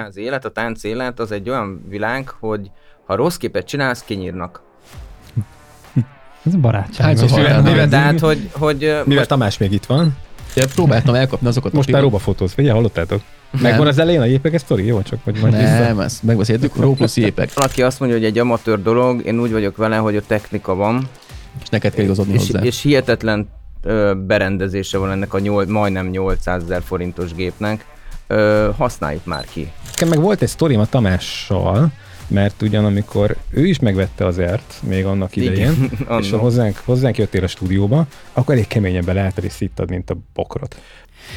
Az élet, a tánc élet az egy olyan világ, hogy ha rossz képet csinálsz, kinyírnak. Ez barátság. Hányszor Mivel- haltál? mivel- Tehát, hogy, hogy Mivel most Tamás még itt van, Én próbáltam elkapni azokat most a már róba fotóz, ugye, hallottátok? Megvan az elején a jépeg sztori, jó? Csak hogy majd. Nem, ezt megbeszéltük, ró plusz jépek, valaki azt mondja, hogy egy amatőr dolog, én úgy vagyok vele, hogy a technika van, és neked kell igazodni és, hozzá. és hihetetlen ö, berendezése van ennek a nyol, majdnem 800 ezer forintos gépnek. Ö, használjuk már ki. Nekem meg volt egy sztorim a Tamással, mert ugyan amikor ő is megvette az ert, még annak idején, Igen, és hozzánk, hozzánk jöttél a stúdióba, akkor elég keményen beleálltad és szittad, mint a bokrot.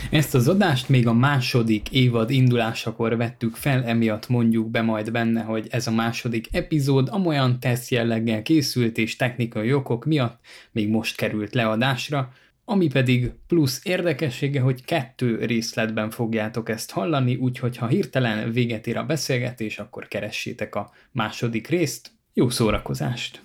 Ezt az adást még a második évad indulásakor vettük fel, emiatt mondjuk be majd benne, hogy ez a második epizód amolyan teszt jelleggel készült és technikai okok miatt még most került leadásra, ami pedig plusz érdekessége, hogy kettő részletben fogjátok ezt hallani, úgyhogy ha hirtelen véget ér a beszélgetés, akkor keressétek a második részt. Jó szórakozást!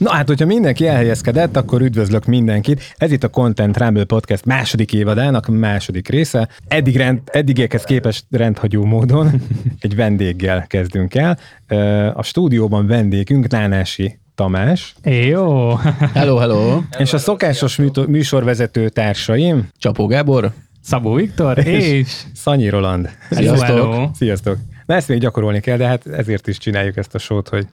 Na hát, hogyha mindenki elhelyezkedett, akkor üdvözlök mindenkit. Ez itt a Content Rumble Podcast második évadának második része. Eddig, rend, eddigiekhez képest rendhagyó módon egy vendéggel kezdünk el. A stúdióban vendégünk Nánási Tamás, Jó! Hello, hello! és a szokásos műsorvezető társaim, Csapó Gábor, Szabó Viktor és... Szanyi Roland. Sziasztok. Sziasztok! Na ezt még gyakorolni kell, de hát ezért is csináljuk ezt a sót, hogy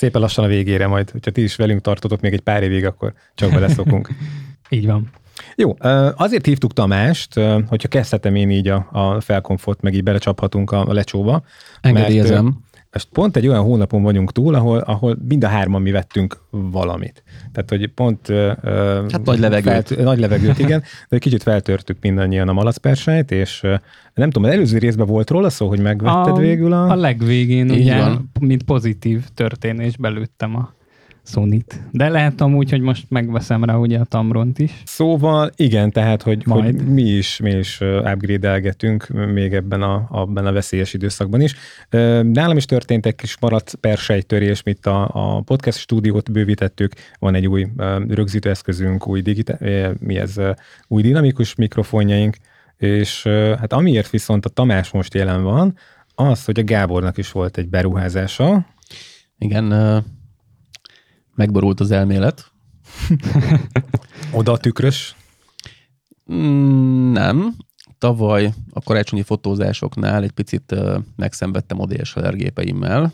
szépen lassan a végére majd, hogyha ti is velünk tartotok még egy pár évig, akkor csak beleszokunk. Így van. Jó, azért hívtuk Tamást, hogyha kezdhetem én így a, a felkonfot, meg így belecsaphatunk a, a lecsóba. engedélyezem. Most pont egy olyan hónapon vagyunk túl, ahol, ahol mind a hárman mi vettünk valamit. Tehát, hogy pont... Hát nagy levegőt. Felt, nagy levegőt, igen, de egy kicsit feltörtük mindannyian a malacpersájt, és nem tudom, az előző részben volt róla szó, hogy megvetted végül a... A legvégén Így ugye, van. mint pozitív történés belőttem a Sonit. De lehet amúgy, hogy most megveszem rá ugye a Tamront is. Szóval igen, tehát, hogy, hogy Majd. mi is, mi is upgrade-elgetünk még ebben a, abban a veszélyes időszakban is. Nálam is történt egy kis maradt persejtörés, mit a, a podcast stúdiót bővítettük, van egy új rögzítőeszközünk, új, digita- ö, mi ez, új dinamikus mikrofonjaink, és hát amiért viszont a Tamás most jelen van, az, hogy a Gábornak is volt egy beruházása, Igen, megborult az elmélet. oda tükrös, Mm, nem. Tavaly a karácsonyi fotózásoknál egy picit megszenvedtem a DSLR gépeimmel.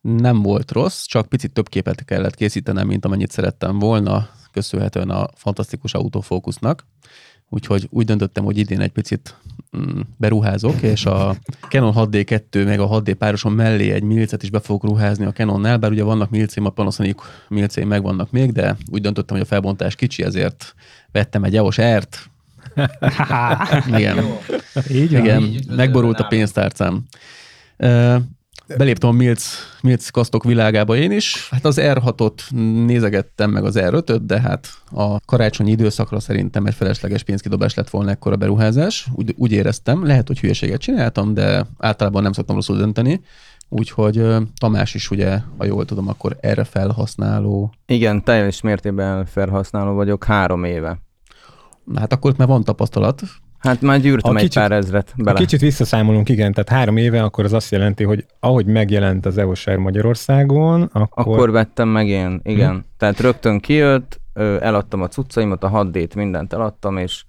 Nem volt rossz, csak picit több képet kellett készítenem, mint amennyit szerettem volna, köszönhetően a fantasztikus autofókusznak. Úgyhogy úgy döntöttem, hogy idén egy picit mm, beruházok, és a Canon 6D2 meg a 6D pároson mellé egy milcet is be fogok ruházni a Canonnál, bár ugye vannak milcém, a Panasonic milcém megvannak még, de úgy döntöttem, hogy a felbontás kicsi, ezért vettem egy EOS R-t. Igen. Így van. Igen, megborult a pénztárcám. Beléptem a Milc, Milc kasztok világába én is. Hát az R6-ot nézegettem, meg az R5-öt, de hát a karácsonyi időszakra szerintem egy felesleges pénzkidobás lett volna ekkora beruházás. Úgy, úgy éreztem, lehet, hogy hülyeséget csináltam, de általában nem szoktam rosszul dönteni. Úgyhogy Tamás is ugye, ha jól tudom, akkor erre felhasználó. Igen, teljes mértékben felhasználó vagyok három éve. Hát akkor itt már van tapasztalat. Hát már gyűrtem Ha egy kicsit- pár ezret bele. kicsit visszaszámolunk, igen, tehát három éve, akkor az azt jelenti, hogy ahogy megjelent az EOS R Magyarországon, akkor, Akkor vettem meg én, igen. Hm. Tehát rögtön kijött, eladtam a cuccaimat, a 6D-t, mindent eladtam, és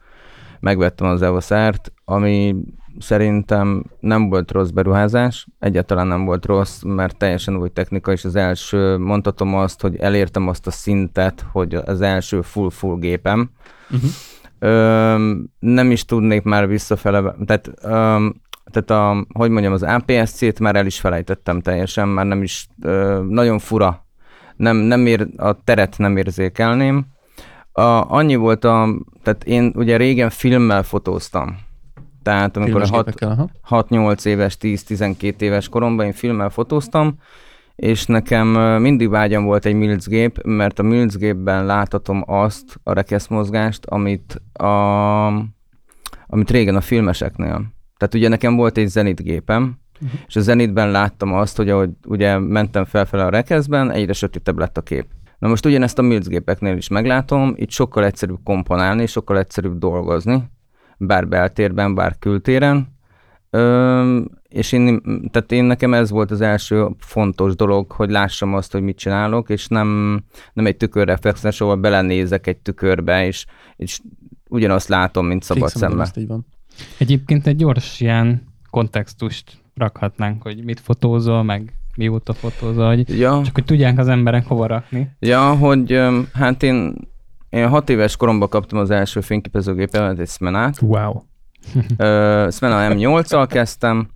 megvettem az EOS-t, ami szerintem nem volt rossz beruházás, egyáltalán nem volt rossz, mert teljesen új technika, és az első, mondhatom azt, hogy elértem azt a szintet, hogy az első full-full gépem. Uh-huh. Nem is tudnék már visszafele, tehát, ö, tehát a, hogy mondjam, az APS-C-t már el is felejtettem teljesen, már nem is, ö, nagyon fura, nem, nem ér, a teret nem érzékelném. A, annyi volt a, tehát én ugye régen filmmel fotóztam, Tehát amikor a hat- Filmesgépekkel, aha. 6-8 éves, 10-12 éves koromban én filmmel fotóztam, és nekem mindig vágyam volt egy Mills gép, mert a Mills gépben láthatom azt a rekeszmozgást, amit, a, amit régen a filmeseknél. Tehát ugye nekem volt egy Zenit gépem, uh-huh. és a Zenitben láttam azt, hogy ahogy ugye mentem felfele a rekeszben, egyre sötétebb lett a kép. Na most ugyanezt a Mills gépeknél is meglátom, itt sokkal egyszerűbb komponálni, sokkal egyszerűbb dolgozni, bár beltérben, bár kültéren, Ö, és én, tehát én nekem ez volt az első fontos dolog, hogy lássam azt, hogy mit csinálok, és nem, nem egy tükörreflexes, ahol belenézek egy tükörbe, és, és ugyanazt látom, mint szabad szemmel. ezt így van. Egyébként egy gyors ilyen kontextust rakhatnánk, hogy mit fotózol, meg mióta fotózol, hogy Ja, csak hogy tudják az emberek hova rakni. ja, hogy hát én, én hat éves koromban kaptam az első fényképezőgépemet, egy Smenát, Wow. Ö, Smena M8-al kezdtem,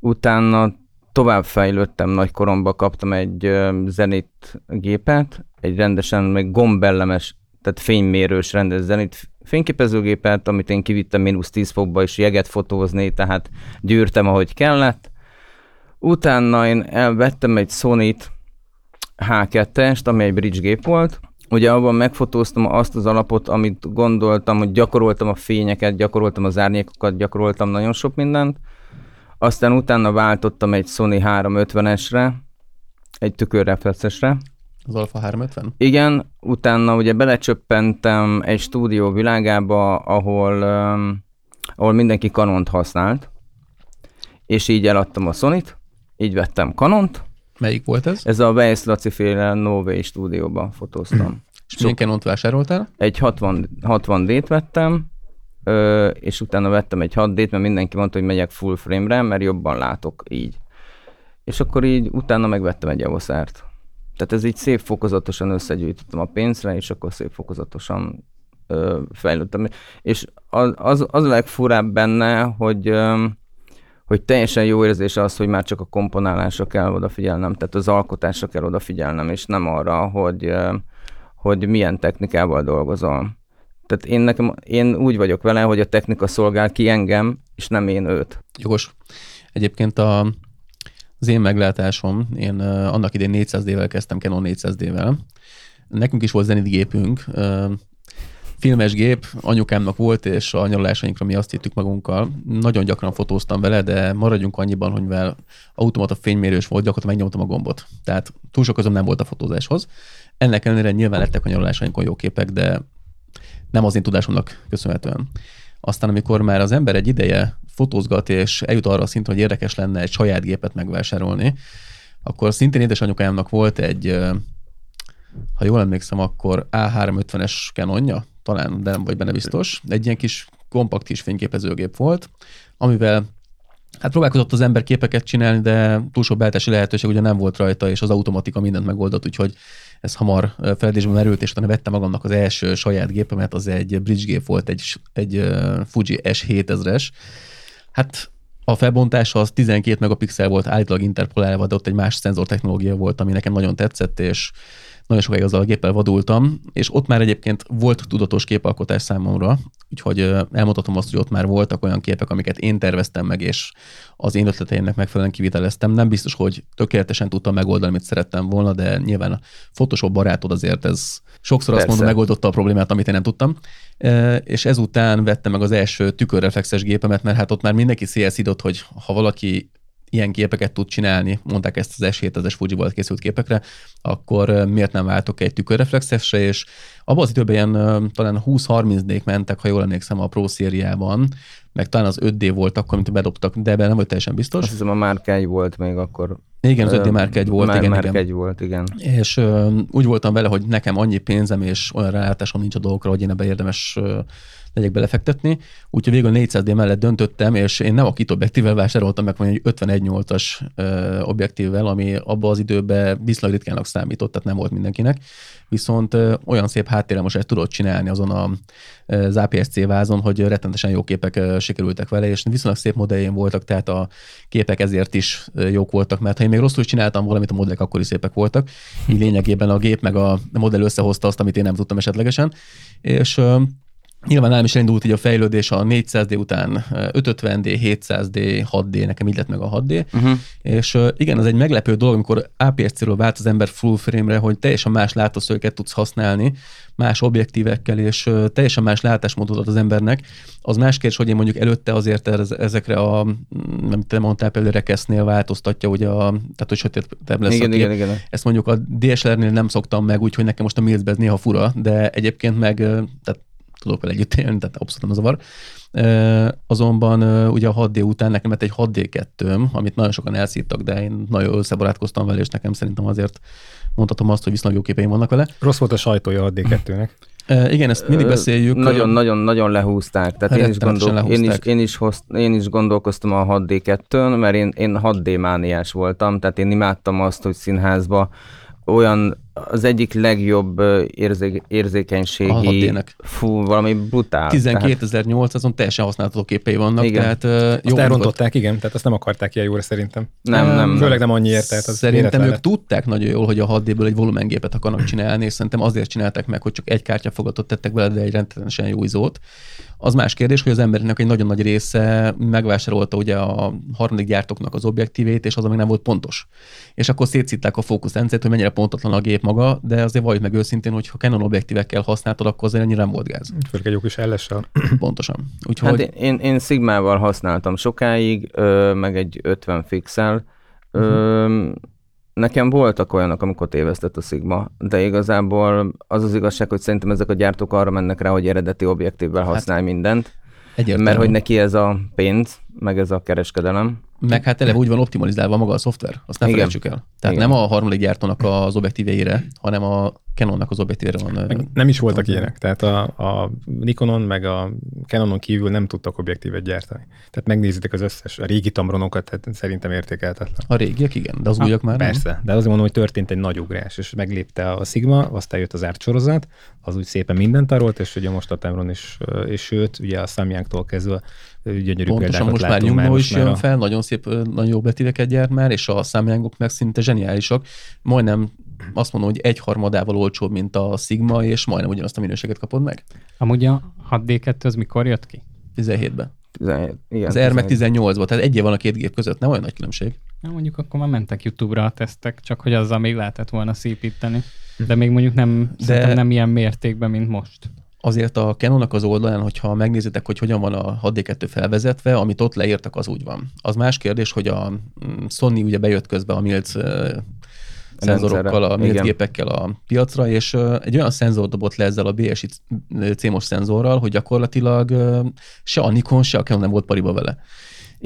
utána tovább fejlődtem nagy koromban, kaptam egy Zenit gépet, egy rendesen meg gombellemes, tehát fénymérős rendes Zenit fényképezőgépet, amit én kivittem mínusz 10 fokba is jeget fotózni, tehát gyűrtem, ahogy kellett. Utána én elvettem egy Sony-t H2-est, ami egy bridge gép volt, Ugye abban megfotóztam azt az alapot, amit gondoltam, hogy gyakoroltam a fényeket, gyakoroltam az árnyékokat, gyakoroltam nagyon sok mindent. Aztán utána váltottam egy Sony 350-esre, egy tükörreflexesre. Az Alpha 350? Igen, utána ugye belecsöppentem egy stúdió világába, ahol, um, ahol mindenki kanont használt, és így eladtam a Sony-t, így vettem kanont. Melyik volt ez? Ez a Weiss Laci féle Nové stúdióban fotóztam. És milyen Canont vásároltál? egy 60, 60D-t vettem, ö, és utána vettem egy 6D-t, mert mindenki mondta, hogy megyek full frame-re, mert jobban látok így. És akkor így utána megvettem egy Avoszárt. Tehát ez így szép fokozatosan összegyűjtöttem a pénzre, és akkor szép fokozatosan ö, fejlődtem. És az, az, az a legfurább benne, hogy ö, hogy teljesen jó érzés az, hogy már csak a komponálásra kell odafigyelnem, tehát az alkotásra kell odafigyelnem, és nem arra, hogy, hogy milyen technikával dolgozol. Tehát én, nekem, én úgy vagyok vele, hogy a technika szolgál ki engem, és nem én őt. Jogos. Egyébként a, az én meglátásom, én annak idén 400D-vel kezdtem, Canon 400D-vel. Nekünk is volt Zenit gépünk, uh, filmes gép, anyukámnak volt, és a nyaralásainkra mi azt hittük magunkkal. Nagyon gyakran fotóztam vele, de maradjunk annyiban, hogy mivel automata fénymérős volt, gyakorlatilag megnyomtam a gombot. Tehát túl sok közöm nem volt a fotózáshoz. Ennek ellenére nyilván lettek a nyaralásainkon jó képek, de nem az én tudásomnak köszönhetően. Aztán, amikor már az ember egy ideje fotózgat, és eljut arra a szintre, hogy érdekes lenne egy saját gépet megvásárolni, akkor szintén édesanyukámnak volt egy, ha jól emlékszem, akkor A350-es Canonja, talán, de nem vagy benne biztos. Egy ilyen kis kompakt kis fényképezőgép volt, amivel Hát próbálkozott az ember képeket csinálni, de túl sok beltási lehetőség ugye nem volt rajta, és az automatika mindent megoldott, úgyhogy ez hamar feledésbe merült, és utána vettem magamnak az első saját gépemet, az egy bridge gép volt, egy, egy Fuji S7000-es. Hát a felbontása az 12 megapixel volt, állítólag interpolálva, de ott egy más szenzor technológia volt, ami nekem nagyon tetszett, és nagyon sokáig azzal a géppel vadultam, és ott már egyébként volt tudatos képalkotás számomra, úgyhogy elmondhatom azt, hogy ott már voltak olyan képek, amiket én terveztem meg, és az én ötleteimnek megfelelően kiviteleztem. Nem biztos, hogy tökéletesen tudtam megoldani, amit szerettem volna, de nyilván a Photoshop barátod azért ez sokszor azt Persze. mondom, megoldotta a problémát, amit én nem tudtam. És ezután vettem meg az első tükörreflexes gépemet, mert hát ott már mindenki szélszidott, hogy ha valaki ilyen képeket tud csinálni, mondták ezt az S7000-es Fuji-val készült képekre, akkor miért nem váltok egy tükörreflexesre, és abban az időben ilyen talán 20-30 mentek, ha jól emlékszem, a Pro szériában, meg talán az 5D volt akkor, amit bedobtak, de ebben nem vagy teljesen biztos. Azt hiszem a Márk 1 volt még akkor. Igen, az Ö, 5D Mark 1 volt, Már, igen, Mark igen. 1 volt, igen. És ö, úgy voltam vele, hogy nekem annyi pénzem és olyan rálátásom nincs a dolgokra, hogy én ebbe érdemes ö, legyek belefektetni. Úgyhogy végül 400D mellett döntöttem, és én nem a kit objektívvel vásároltam meg, hanem egy 51.8-as ö, objektívvel, ami abban az időben viszonylag ritkának számított, tehát nem volt mindenkinek. Viszont olyan szép háttérelmosást tudott csinálni azon a, az APS-C vázon, hogy rettenetesen jó képek sikerültek vele, és viszonylag szép modelljén voltak, tehát a képek ezért is jók voltak, mert ha én még rosszul is csináltam valamit, a modellek akkor is szépek voltak. Így lényegében a gép meg a modell összehozta azt, amit én nem tudtam esetlegesen. És Nyilván nálam is elindult így a fejlődés a 400D után 550D, 700D, 6D, nekem így lett meg a 6D, uh-huh. és uh, igen, ez egy meglepő dolog, amikor APS-C-ről vált az ember full frame-re, hogy teljesen más látószögeket tudsz használni, más objektívekkel, és teljesen más látásmódot ad az embernek. Az más kérdés, hogy én mondjuk előtte azért ez, ezekre a, nem te mondtál például rekesznél változtatja, ugye a, tehát hogy sötétebb lesz igen, a igen, igen. Ezt mondjuk a DSLR-nél nem szoktam meg, úgyhogy nekem most a Mills ez néha fura, de egyébként meg, tehát tudok vele együtt élni, tehát abszolút nem zavar. Azonban ugye a 6D után nekem lett egy 6D 2 amit nagyon sokan elszívtak, de én nagyon összebarátkoztam vele, és nekem szerintem azért mondhatom azt, hogy viszonylag jó képeim vannak vele. Rossz volt a sajtója a D2-nek. E, igen, ezt mindig beszéljük. Nagyon-nagyon-nagyon lehúzták. Tehát én is, gondol, lehúzták. Én, is, én, is hoz, én is gondolkoztam a 6D2-n, mert én, én 6D mániás voltam, tehát én imádtam azt, hogy színházba olyan az egyik legjobb érzé, érzékenységi... Fú, valami brutál. 12.008, azon teljesen használható képei vannak. Igen. Tehát, jó azt elrontották, igen, tehát azt nem akarták ilyen jóra szerintem. Nem, nem. Főleg nem annyiért. Tehát az szerintem ők tudták nagyon jól, hogy a 6D-ből egy volumengépet akarnak csinálni, és szerintem azért csinálták meg, hogy csak egy kártyafogatot tettek vele, de egy rendszeresen jó izót. Az más kérdés, hogy az embernek egy nagyon nagy része megvásárolta ugye a harmadik gyártóknak az objektívét, és az, ami nem volt pontos. És akkor szétszitták a fókuszrendszert, hogy mennyire pontatlan a gép maga, de azért valljuk meg őszintén, hogy ha Canon objektívekkel használtad, akkor azért annyira nem volt gáz. Főleg egy jó kis ls Pontosan. Úgyhogy... Hát én, én Sigmával használtam sokáig, ö, meg egy 50 fixel. Ö, uh-huh. Nekem voltak olyanok, amikor tévesztett a Sigma, de igazából az az igazság, hogy szerintem ezek a gyártók arra mennek rá, hogy eredeti objektívvel használj hát, mindent. Egyértelmű. Mert hogy neki ez a pénz, meg ez a kereskedelem. Meg hát eleve úgy van optimalizálva maga a szoftver, azt nem felejtsük el. Tehát Igen. nem a harmadik gyártónak az objektíveire, hanem a Canonnak az. Meg nem is voltak ilyenek, tehát a, a Nikonon meg a Canonon kívül nem tudtak objektívet gyártani. Tehát megnézitek az összes, a régi Tamronokat, tehát szerintem értékeltetlen. A régiek igen, de az újak már Persze, nem? de azért mondom, hogy történt egy nagy ugrás, és meglépte a Sigma, aztán jött az árcsorozat, az úgy szépen mindent tarolt, és ugye most a Tamron is, és sőt, ugye a Samyangtól kezdve gyönyörű Pontosan most már Nyugno is jön a... fel, nagyon szép, nagyon jó betíveket gyárt már, és a számjángok meg szinte zseniálisak. Majdnem azt mondom, hogy egy harmadával olcsóbb, mint a Sigma, és majdnem ugyanazt a minőséget kapod meg. Amúgy a 6D2 az mikor jött ki? 17-ben. 17, igen, az R meg 18-ban, tehát egy év van a két gép között, nem olyan nagy különbség. Na, mondjuk akkor már mentek YouTube-ra a tesztek, csak hogy azzal még lehetett volna szépíteni. De még mondjuk nem, De... nem ilyen mértékben, mint most azért a Canonnak az oldalán, hogyha megnézitek, hogy hogyan van a 6D2 felvezetve, amit ott leírtak, az úgy van. Az más kérdés, hogy a mm, Sony ugye bejött közbe a Milc szenzorokkal, a gépekkel a piacra, és egy olyan szenzor dobott le ezzel a BSI CMOS szenzorral, hogy gyakorlatilag se a Nikon, se a Canon nem volt pariba vele.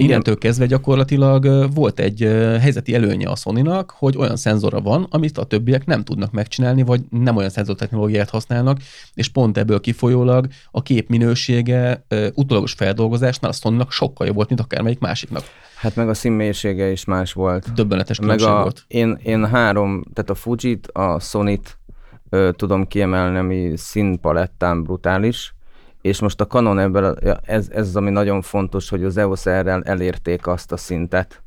Innentől kezdve gyakorlatilag volt egy helyzeti előnye a sony hogy olyan szenzora van, amit a többiek nem tudnak megcsinálni, vagy nem olyan szenzortechnológiát használnak, és pont ebből kifolyólag a kép minősége utólagos feldolgozásnál a sony sokkal jobb volt, mint akármelyik másiknak. Hát meg a színmélysége is más volt. Döbbenetes meg a, volt. Én, én három, tehát a Fujit, a Sony-t ö, tudom kiemelni, ami színpalettán brutális, és most a Canon ebből, ez, ez az, ami nagyon fontos, hogy az EOS R-rel elérték azt a szintet,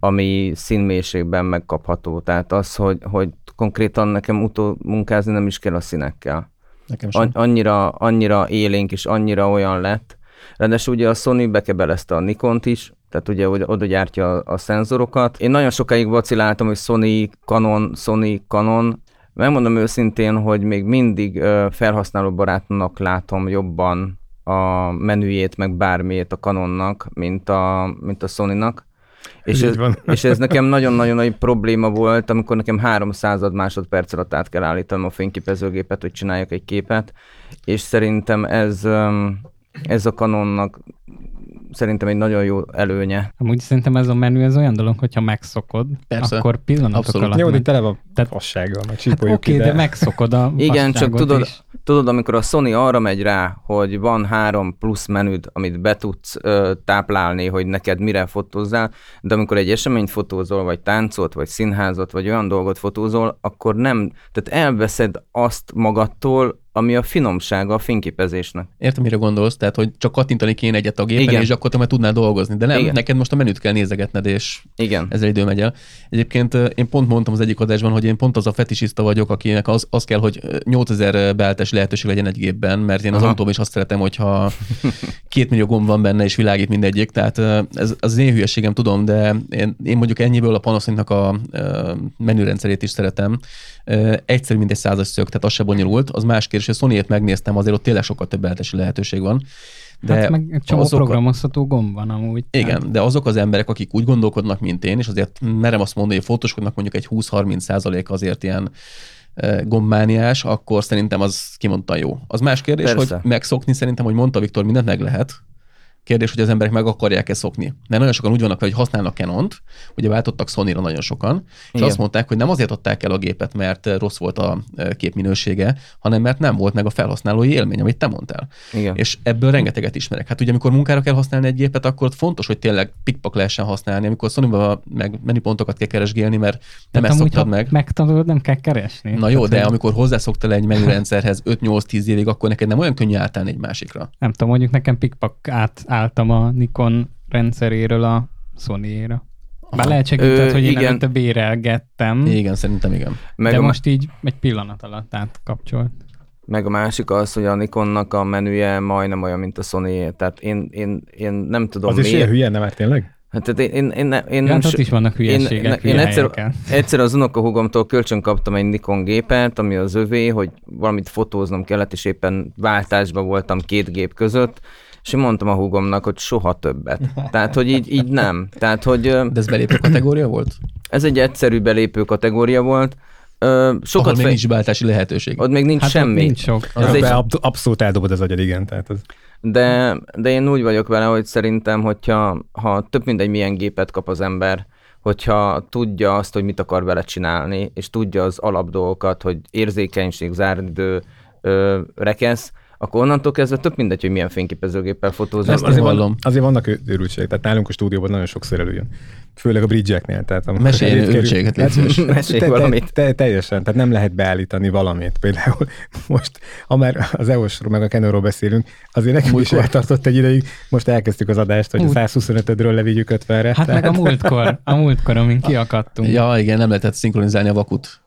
ami színmélységben megkapható. Tehát az, hogy, hogy konkrétan nekem utó munkázni nem is kell a színekkel. Nekem sem. annyira, annyira élénk és annyira olyan lett. Ráadásul ugye a Sony bekebelezte a Nikont is, tehát ugye oda gyártja a, a szenzorokat. Én nagyon sokáig vaciláltam, hogy Sony, Canon, Sony, Canon, Megmondom őszintén, hogy még mindig felhasználóbarátnak látom jobban a menüjét, meg bármiét a Canonnak, mint a, mint a Sony-nak. És ez, és ez nekem nagyon-nagyon nagy probléma volt, amikor nekem 300 másodperc alatt át kell állítanom a fényképezőgépet, hogy csináljak egy képet, és szerintem ez, ez a Canonnak szerintem egy nagyon jó előnye. Amúgy szerintem ez a menü ez olyan dolog, hogyha megszokod, Persze. akkor pillanatok Abszolút. alatt... Jó, de tele van Tehát, fassággal, meg hát oké, okay, de megszokod a Igen, csak tudod, is. tudod, amikor a Sony arra megy rá, hogy van három plusz menüd, amit be tudsz ö, táplálni, hogy neked mire fotózzál, de amikor egy eseményt fotózol, vagy táncot, vagy színházat, vagy olyan dolgot fotózol, akkor nem, tehát elveszed azt magadtól, ami a finomsága a fényképezésnek. Értem, mire gondolsz, tehát hogy csak kattintani kéne egyet a gépen, Igen. és akkor te már tudnál dolgozni. De nem, Igen. neked most a menüt kell nézegetned, és Igen. ezzel idő megy el. Egyébként én pont mondtam az egyik adásban, hogy én pont az a fetisista vagyok, akinek az, az kell, hogy 8000 beállítás lehetőség legyen egy gépben, mert én az Aha. autóban is azt szeretem, hogyha két millió gomb van benne, és világít mindegyik. Tehát ez az én hülyeségem, tudom, de én, én mondjuk ennyiből a Panasonicnak a menürendszerét is szeretem. Egyszerű, mint egy százas szög, tehát az se bonyolult. Az más kérdés, hogy a sony megnéztem, azért ott tényleg sokkal több beállítási lehetőség van. De hát meg egy csomó azok a- programozható gomb van amúgy. igen, de azok az emberek, akik úgy gondolkodnak, mint én, és azért merem azt mondani, hogy fotóskodnak mondjuk egy 20-30 százalék azért ilyen gombmániás, akkor szerintem az kimondta jó. Az más kérdés, Persze. hogy megszokni szerintem, hogy mondta Viktor, mindent meg lehet. Kérdés, hogy az emberek meg akarják-e szokni. Mert nagyon sokan úgy vannak hogy használnak Canon-t, ugye váltottak Sony-ra nagyon sokan, és Igen. azt mondták, hogy nem azért adták el a gépet, mert eh, rossz volt a eh, képminősége, hanem mert nem volt meg a felhasználói élmény, amit te mondtál. Igen. És ebből rengeteget ismerek. Hát ugye, amikor munkára kell használni egy gépet, akkor fontos, hogy tényleg pikpak lehessen használni. Amikor sony meg menüpontokat kell keresgélni, mert nem ezt Hát amúgy, szoktad meg. megtanulod, nem kell keresni. Na jó, Tehát, de hogy- amikor hozzászoktál egy menürendszerhez 5-8-10 évig, akkor neked nem olyan könnyű átállni egy másikra. Nem tudom, mondjuk nekem pikpak átálltam a Nikon rendszeréről a Sony-ra. Bár lehet segített, hogy én igen. előtte bérelgettem, Igen, szerintem igen. Meg de a, most így egy pillanat alatt átkapcsolt. Meg a másik az, hogy a Nikonnak a menüje majdnem olyan, mint a sony Tehát én, én, én nem tudom Az is ilyen miért. hülye, nem már tényleg? Hát tehát én, én, én, ne- én nem hát is vannak hülyeségek, én, én egyszer, helyeken. egyszer az unokahúgomtól kölcsön kaptam egy Nikon gépet, ami az övé, hogy valamit fotóznom kellett, és éppen váltásban voltam két gép között, és én mondtam a húgomnak, hogy soha többet. Tehát, hogy így, így nem. Tehát, hogy De ez belépő kategória volt? ez egy egyszerű belépő kategória volt. Ö, Ahol Sokat még fe... nincs beállítási lehetőség. Ott még nincs Hát semmi. nincs sok. Ez Ez egy-. Abszolút eldobod az agyad, igen. Tehát az... De, de én úgy vagyok vele, hogy szerintem, hogyha ha több mindegy milyen gépet kap az ember, hogyha tudja azt, hogy mit akar vele csinálni, és tudja az alapdolgokat, hogy érzékenység, záridő, rekesz, akkor onnantól kezdve több mindegy, hogy milyen fényképezőgéppel fotózol. Ezt azért, van, azért vannak őrültségek, tehát nálunk a stúdióban nagyon sokszor előjön. Főleg a bridge-eknél. Tehát amikor Mesélj kerül- őrültséget, légy szíves. Mesélj te, valamit. Te, te, teljesen, tehát nem lehet beállítani valamit. Például most, ha már az EOS-ról meg a Canonról beszélünk, azért nekünk is Múltkor. eltartott egy ideig, most elkezdtük az adást, hogy a Ú. 125-ről levigyük 50-re. Hát meg a múltkor, a múltkor, amin kiakadtunk. Ja, igen, nem lehetett szinkronizálni a vakut.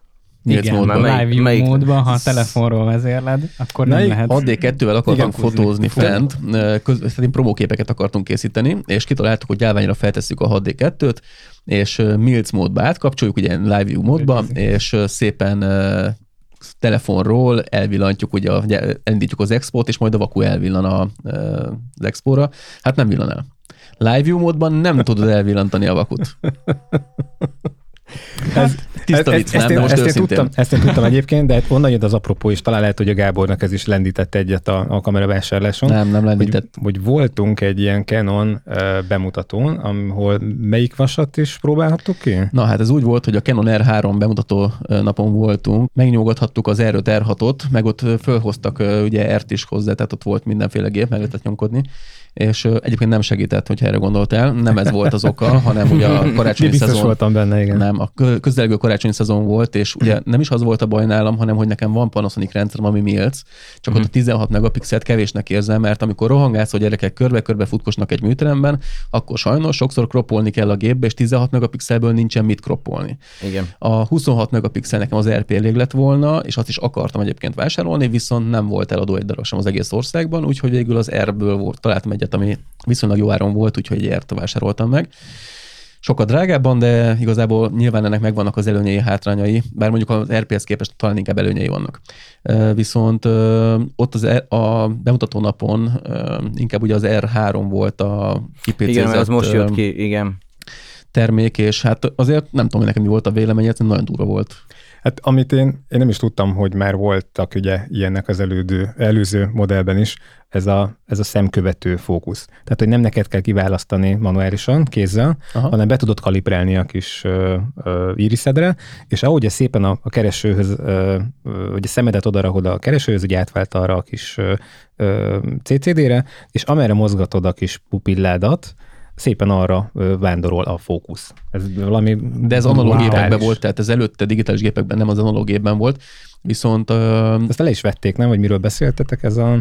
Igen, módban. Már live view melyik- módban, ha telefonról vezérled, akkor nem Melyik lehet. A D2-vel akartam Igen, fotózni fent, köz, én promóképeket akartunk készíteni, és kitaláltuk, hogy állványra feltesszük a 6D2-t, és Milc módba átkapcsoljuk, ugye live view módba, és szépen telefonról elvillantjuk, ugye elindítjuk az expót, és majd a vaku elvillan a, az expóra. Hát nem villan el. Live view módban nem tudod elvillantani a vakut. Ez, Tiszta ez- vicc, ezt, nem? Most ezt, én tudtam, ezt én tudtam egyébként, de onnan jött az apropó, és talán lehet, hogy a Gábornak ez is lendített egyet a, a kameravásárláson. Nem, nem hogy, lendített. hogy voltunk egy ilyen Canon uh, bemutatón, ahol melyik vasat is próbálhattuk ki? Na hát ez úgy volt, hogy a Canon R3 bemutató napon voltunk, megnyugodhattuk az R5, R6-ot, meg ott fölhoztak ö, ugye R-t is hozzá, tehát ott volt mindenféle gép, meg lehetett nyomkodni, és egyébként nem segített, hogyha erre gondoltál, nem ez volt az oka, hanem ugye a karácsonyi biztos szezon. voltam benne, igen. Nem, a kö- közelgő karácsonyi szezon volt, és ugye nem is az volt a baj nálam, hanem hogy nekem van Panasonic rendszerem, ami Milc, csak Mhm. ott a 16 megapixelt kevésnek érzem, mert amikor rohangálsz, hogy gyerekek körbe-körbe futkosnak egy műteremben, akkor sajnos sokszor kroppolni kell a gépbe, és 16 megapixelből nincsen mit kroppolni. Igen. A 26 megapixel nekem az RP elég lett volna, és azt is akartam egyébként vásárolni, viszont nem volt eladó egy darab sem az egész országban, úgyhogy végül az R-ből volt, találtam egyet, ami viszonylag jó áron volt, úgyhogy egy R-t vásároltam meg. Sokkal drágábban, de igazából nyilván ennek megvannak az előnyei, hátrányai, bár mondjuk az RP-hez képest talán inkább előnyei vannak. Viszont ott az, R- a bemutató napon inkább ugye az R3 volt a kipécézett Igen, az most jött ki, igen. termék, és hát azért nem tudom, hogy nekem mi volt a véleménye, ez nagyon durva volt. Hát amit én, én nem is tudtam, hogy már voltak ugye ilyenek az elődő, előző modellben is, ez a, ez a szemkövető fókusz. Tehát, hogy nem neked kell kiválasztani manuálisan, kézzel, Aha. hanem be tudod kalibrálni a kis ö, ö, iriszedre, és ahogy szépen a, a keresőhöz, ö, ö, ugye szemedet odarahod a keresőhöz, ugye átvált arra a kis ö, ö, CCD-re, és amerre mozgatod a kis pupilládat, szépen arra vándorol a fókusz. Ez valami De ez analóg gépekben volt, tehát ez előtte digitális gépekben, nem az analóg gépben volt. Viszont Ezt le is vették, nem? Hogy miről beszéltetek, ez a...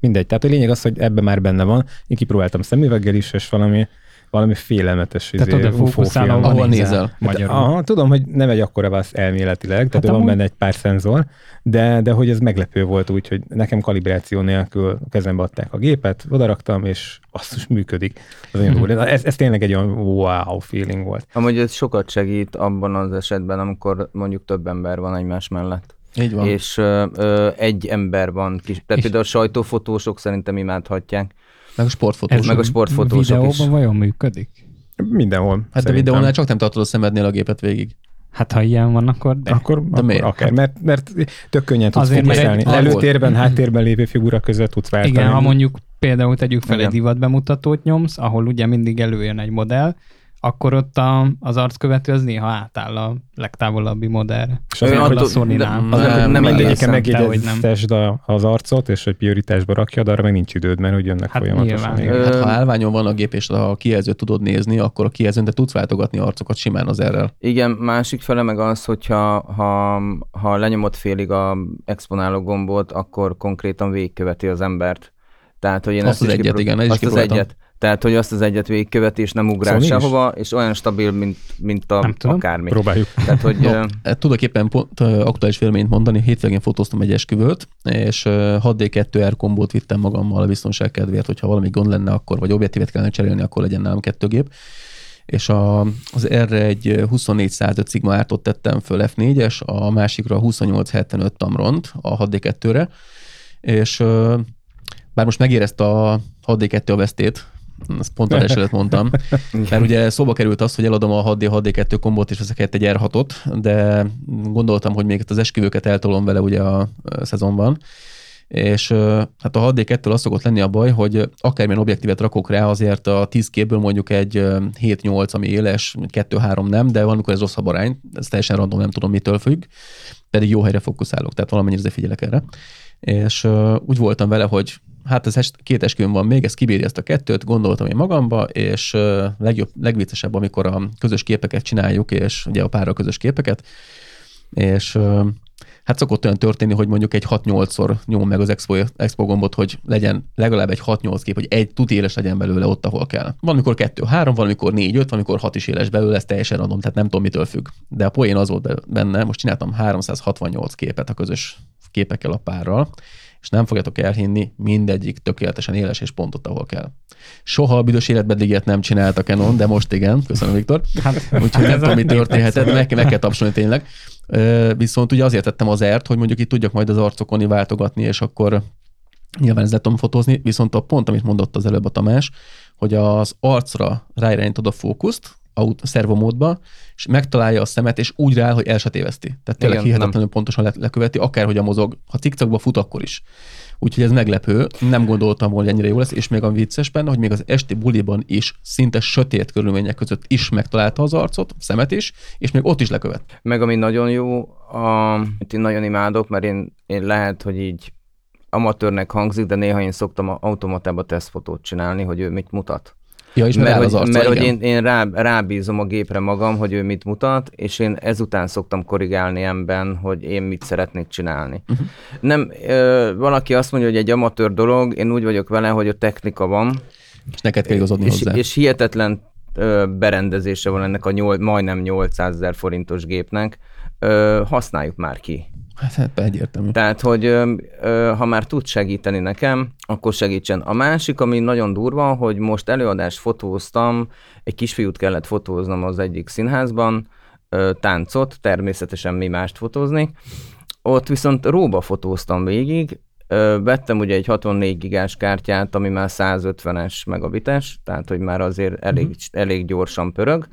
Mindegy. Tehát a lényeg az, hogy ebben már benne van. Én kipróbáltam szemüveggel is, és valami valami félelmetes Tehát izé, oda UFO fókuszál, film. ahol nézel. nézel. Magyarul. Aha, tudom, hogy nem egy akkora vász elméletileg, tehát Hát van amúgy- benne egy pár szenzor, de, de hogy ez meglepő volt úgy, hogy nekem kalibráció nélkül kezembe adták a gépet, odaraktam, és azt is működik. Az durva. ez, ez tényleg egy olyan wow feeling volt. Amúgy ez sokat segít abban az esetben, amikor mondjuk több ember van egymás mellett. Így van. És ö, ö, egy ember van kis. Tehát És- például a sajtófotósok szerintem imádhatják. Meg a sportfotós. Meg a sportfotósok videóban is. vajon működik? Mindenhol. Hát a szerintem. videónál csak nem tartod a szemednél a gépet végig. Hát ha ilyen van, akkor de. Akkor, akkor miért? akár, mert, mert tök könnyen tudsz Azért, mert egy- Előtérben, háttérben lévő figura között tudsz váltani. Igen, ha mondjuk például tegyük fel Igen. egy divat bemutatót nyomsz, ahol ugye mindig előjön egy modell, akkor ott a, az arckövető az néha átáll a legtávolabbi modellre. És azért, hogy a de- Nem, az nem, nem nem mindegyiken de megjegyeztesd az arcot, és hogy prioritásba rakjad, arra meg nincs időd, mert hogy jönnek Hát folyamatosan. nyilván. Hát ha állványon van a gép, és a kijelzőt tudod nézni, akkor a kijelzőn te tudsz váltogatni arcokat simán az errel. Igen, másik fele meg az, hogyha ha, ha lenyomod félig a exponáló gombot, akkor konkrétan végigköveti az embert. Tehát, hogy én Azt ezt az is egyet, igen, azt az egyet. Tehát, hogy azt az egyet végigköveti, és nem ugrál is? sehova, és olyan stabil, mint, mint a Nem tudom. akármi. Próbáljuk. Tehát, hogy No, hát tudok éppen pont, aktuális véleményt mondani. Hétvégén fotóztam egy esküvőt, és ö, 6D2R kombót vittem magammal a biztonság kedvéért, hogyha valami gond lenne, akkor vagy objektívet kellene cserélni, akkor legyen nálam kettő gép. És a, az erre egy 2405 Sigma ártot tettem föl F4-es, a másikra 2875 Tamront a 6D2-re, és bár most megérezte a 6D2 a vesztét, ezt pont a esetet mondtam, mert ugye szóba került az, hogy eladom a 6D, 6D2 kombót, és helyett egy R6-ot, de gondoltam, hogy még az esküvőket eltolom vele ugye a szezonban, és hát a 6D2 az szokott lenni a baj, hogy akármilyen objektívet rakok rá, azért a 10 képből mondjuk egy ö, 7-8, ami éles, 2-3 nem, de valamikor ez rosszabb arány, ez teljesen random, nem tudom mitől függ, pedig jó helyre fókuszálok, tehát valamennyire figyelek erre. És úgy voltam vele, hogy hát ez két esküvőm van még, ez kibírja ezt a kettőt, gondoltam én magamba, és legjobb, legviccesebb, amikor a közös képeket csináljuk, és ugye a párral közös képeket, és hát szokott olyan történni, hogy mondjuk egy 6-8-szor nyomom meg az expo, expo gombot, hogy legyen legalább egy 6-8 kép, hogy egy tuti éles legyen belőle ott, ahol kell. Valamikor 2-3, valamikor 4-5, valamikor 6 is éles belőle, ez teljesen adom, tehát nem tudom, mitől függ. De a poén az volt be- benne, most csináltam 368 képet a közös képekkel a párral, és nem fogjátok elhinni, mindegyik tökéletesen éles és pontot, ahol kell. Soha a büdös életben ilyet nem csinált a Canon, de most igen. Köszönöm, Viktor. Hát, Úgyhogy nem tudom, mi történhetett, meg, meg kell tapsolni tényleg. Viszont ugye azért tettem az ert, hogy mondjuk itt tudjak majd az arcokon váltogatni, és akkor nyilván ezt tudom fotózni, viszont a pont, amit mondott az előbb a Tamás, hogy az arcra ráirányítod a fókuszt, szervomódba, és megtalálja a szemet, és úgy rááll, hogy el se téveszti. Tehát tényleg Igen, hihetetlenül pontosan le- leköveti, akárhogy a mozog. Ha cikcakba fut, akkor is. Úgyhogy ez meglepő, nem gondoltam, hogy ennyire jó lesz, és még a vicces benne, hogy még az esti buliban is szinte sötét körülmények között is megtalálta az arcot, szemet is, és még ott is lekövet. Meg ami nagyon jó, a, én nagyon imádok, mert én, én lehet, hogy így amatőrnek hangzik, de néha én szoktam automatába tesztfotót csinálni, hogy ő mit mutat. Ja, és mert hogy, arca, mert hogy én, én rá, rábízom a gépre magam, hogy ő mit mutat, és én ezután szoktam korrigálni emben, hogy én mit szeretnék csinálni. Uh-huh. Nem, ö, valaki azt mondja, hogy egy amatőr dolog, én úgy vagyok vele, hogy a technika van, És neked kell igazodni és, hozzá. és hihetetlen ö, berendezése van ennek a nyol, majdnem 800 ezer forintos gépnek, ö, használjuk már ki. Hát, hát egyértelmű. Tehát, hogy ö, ö, ha már tud segíteni nekem, akkor segítsen. A másik, ami nagyon durva, hogy most előadást fotóztam, egy kisfiút kellett fotóznom az egyik színházban, ö, táncot, természetesen mi mást fotózni. Ott viszont róba fotóztam végig, ö, vettem ugye egy 64 gigás kártyát, ami már 150-es megabites, tehát hogy már azért elég, uh-huh. elég gyorsan pörög. Ö,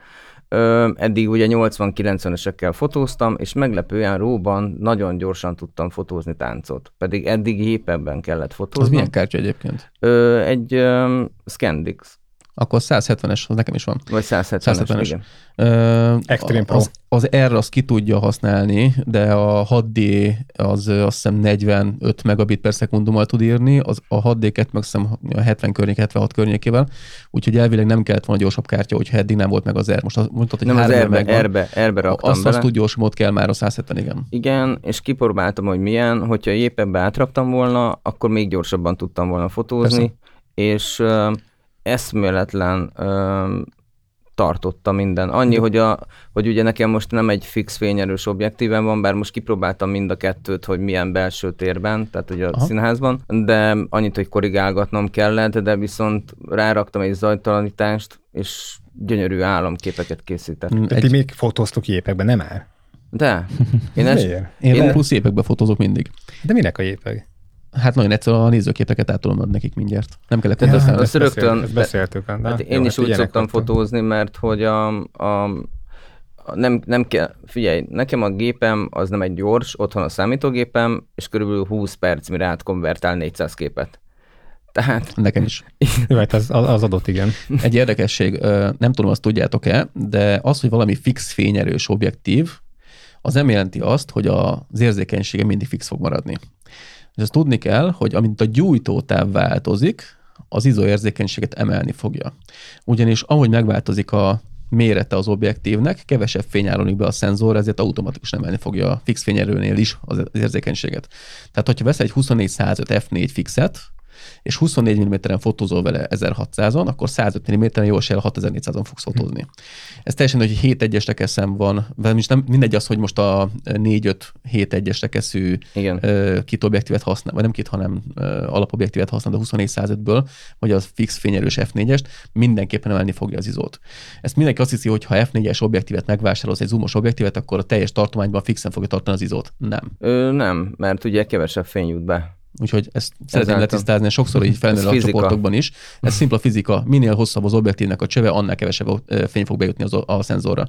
eddig ugye 80-90-esekkel fotóztam, és meglepően róban nagyon gyorsan tudtam fotózni táncot. Pedig eddig gépekben kellett Az fotózni. milyen kártya egyébként? Ö, egy ö, Scandix, Akkor 170-es, az nekem is van. vagy 170-es, 170-es. igen. Ö, Extreme Pro. Az, az R azt ki tudja használni, de a 6D az azt hiszem 45 megabit per szekundummal tud írni, az, a 6D-ket meg azt hiszem a 70 környék, 76 környékével, úgyhogy elvileg nem kellett volna gyorsabb kártya, hogyha eddig nem volt meg az R. Most azt mondtad, hogy Nem az erbe, megvan. erbe, erbe raktam azt, bele. azt tud gyorsabbat kell már a 170, igen. Igen, és kipróbáltam, hogy milyen, hogyha épp ebbe átraktam volna, akkor még gyorsabban tudtam volna fotózni, Persze. és eszméletlen ö, tartotta minden. Annyi, hogy, a, hogy ugye nekem most nem egy fix fényerős objektívem van, bár most kipróbáltam mind a kettőt, hogy milyen belső térben, tehát ugye a Aha. színházban, de annyit, hogy korrigálgatnom kellett, de viszont ráraktam egy zajtalanítást, és gyönyörű álomképeket készített. Mm, Egy... Ti még fotóztok jépekben, nem már? De, én Miért? én, én- plusz években fotózok mindig. De minek a jépek? Hát nagyon egyszerű, a nézőképeket át tudom adni nekik mindjárt. Nem kellett ja, használni. azt rögtön- Ezt beszéltük. Na, hát jó, én is úgy ilyenek szoktam voltak. fotózni, mert hogy a, a, a nem, nem kell, figyelj, nekem a gépem az nem egy gyors, otthon a számítógépem, és körülbelül 20 perc, mire átkonvertál 400 képet. Tehát Nekem is. Jó, hát az, az adott, igen. Egy érdekesség, nem tudom, azt tudjátok-e, de az, hogy valami fix fényerős objektív, az nem jelenti azt, hogy az érzékenysége mindig fix fog maradni. És azt tudni kell, hogy amint a gyújtótáv változik, az ISO érzékenységet emelni fogja. Ugyanis ahogy megváltozik a mérete az objektívnek, kevesebb fény áramlik be a szenzor, ezért automatikusan emelni fogja a fix fényerőnél is az érzékenységet. Tehát, hogyha veszel egy 24-105 f4 fixet, és 24 mm-en fotózol vele 1600-on, akkor 105 mm-en jó eséllyel 6400-on fogsz fotózni. Ez teljesen, hogy 7 1-es rekeszem van, vagyis nem mindegy az, hogy most a 4-5 7 1-es rekeszű igen. ö, kit objektívet használ, vagy nem kit, hanem alapobjektívet használ, de 24-105-ből, vagy az fix fényerős F4-est, mindenképpen emelni fogja az izót. Ezt mindenki azt hiszi, hogy ha F4-es objektívet megvásárolsz, egy zoomos objektívet, akkor a teljes tartományban fixen fogja tartani az izót. Nem. Ö, nem, mert ugye kevesebb fény jut be. Úgyhogy ezt szeretném Ezáltal. letisztázni, sokszor így felmerül a fizika. csoportokban is. Ez szimpla fizika. Minél hosszabb az objektívnek a csöve, annál kevesebb fény fog bejutni az, a szenzorra.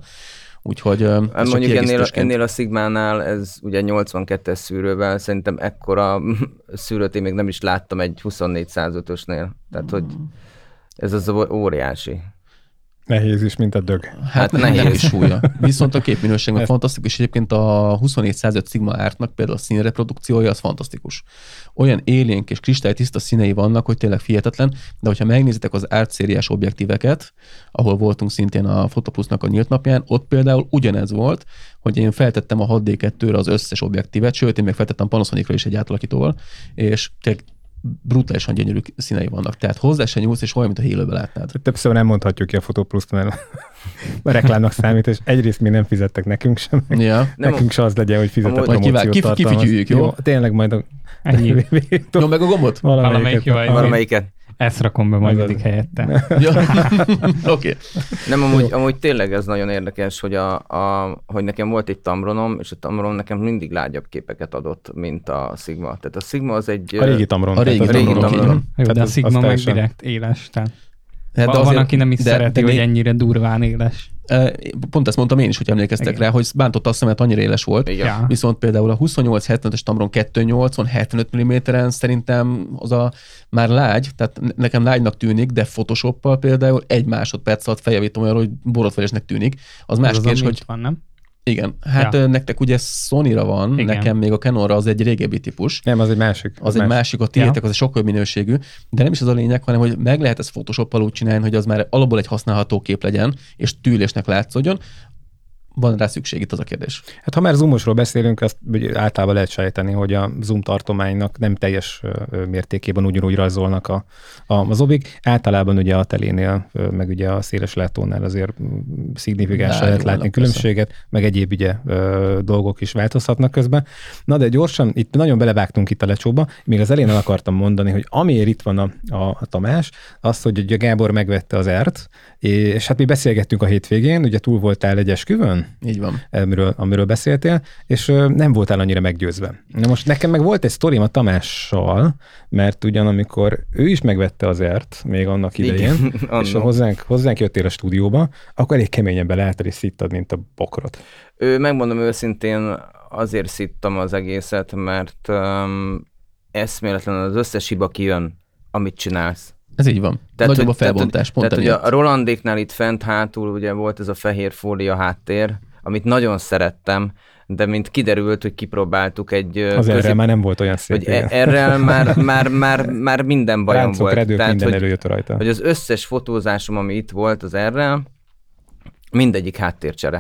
Úgyhogy Hát Mondjuk ennél, ennél a Sigmánál ez ugye 82-es szűrővel, szerintem ekkora szűrőt én még nem is láttam egy 24-105-ösnél. Tehát, hogy ez az óriási. Nehéz is, mint a dög. Hát, nehéz. súlya. Viszont a képminőség meg fantasztikus, és egyébként a 2405 Sigma ártnak például a színreprodukciója az fantasztikus. Olyan élénk és kristálytiszta színei vannak, hogy tényleg hihetetlen, de hogyha megnézitek az árt szériás objektíveket, ahol voltunk szintén a Photoplusnak a nyílt napján, ott például ugyanez volt, hogy én feltettem a 6D2-re az összes objektívet, sőt, én még feltettem Panasonicra is egy átalakítóval, és tényleg brutálisan gyönyörű színei vannak. Tehát hozzá se nyúlsz, és olyan, mint a élőben látnád. Többször nem mondhatjuk ki a Photopluszt, mert a reklámnak számít, és egyrészt még nem fizettek nekünk sem. Ja. Nem, Nekünk se az legyen, hogy Majd promóciót kivág- kif- kifityüljük, jó? Tényleg majd a... Ennyi. Nyom meg a gombot? Valamelyik jó, igen. valamelyiket. Ezt rakom be majd eddig helyette. Ja. Oké. Okay. Nem, amúgy, amúgy tényleg ez nagyon érdekes, hogy, a, a, hogy nekem volt egy Tamronom, és a Tamron nekem mindig lágyabb képeket adott, mint a Sigma. Tehát a Sigma az egy... A régi Tamron. A régi tehát az Tamron, Tamron. Jó, de a Sigma meg direkt éles. Tehát Hát van, van, aki nem is de- szereti, de hogy még- ennyire durván éles. Pont ezt mondtam én is, hogy emlékeztek Igen. rá, hogy bántott a szemet, annyira éles volt. Igen. Ja. Viszont például a 28-75-es Tamron 280 75 mm-en szerintem az a már lágy, tehát ne- nekem lágynak tűnik, de Photoshoppal például egy másodperc alatt feljavítom olyan, hogy borotvelésnek tűnik. Az más kérdés, hogy van, nem? Igen, hát Ja. ja. nektek ugye Sony-ra van, Igen. nekem még a Canonra az egy régebbi típus. Nem, az egy másik. Az egy másik, a tiétek, az egy sokkal minőségű, de nem is az a lényeg, hanem hogy meg lehet ezt Photoshoppal úgy csinálni, hogy az már alapból egy használható kép legyen, és tűlésnek látszódjon. Van rá szükség itt az a kérdés. Hát ha már zoomosról beszélünk, azt általában lehet sejteni, hogy a zoom tartománynak nem teljes mértékében ugyanúgy rajzolnak a, a, az obik. Általában ugye a telénél, meg ugye a széles látónál azért mm, szignifikánsan lehet látni különbséget, meg egyéb ugye dolgok is változhatnak közben. Na de gyorsan, itt nagyon belevágtunk itt a lecsóba, még az elén el akartam mondani, hogy amiért itt van a, a, a Tamás, az, hogy ugye Gábor megvette az ert, és hát mi beszélgettünk a hétvégén, ugye túl voltál egy esküvőn, Így van. amiről, amiről beszéltél, és nem voltál annyira meggyőzve. Na most nekem meg volt egy sztorim a Tamással, mert ugyan amikor ő is megvette az ert, még annak idején, Igen, és hozzánk, hozzánk jöttél a stúdióba, akkor elég keményen beleálltad és szittad, mint a bokrot. Ő, megmondom őszintén, azért szittam az egészet, mert um, eszméletlen az összes hiba kijön, amit csinálsz. Ez így van. Tehát, Nagyobb hogy- a felbontás, pont tehát, hogy emiatt. a Rolandéknál itt fent hátul ugye volt ez a fehér fólia háttér, amit nagyon szerettem, de mint kiderült, hogy kipróbáltuk egy Az erre közép- már nem volt olyan szép. hogy igen. e- erre már, már, már, már minden bajom Ráncok, volt. redők, minden hogy, előjött rajta. hogy az összes fotózásom, ami itt volt az erre, mindegyik háttércsere.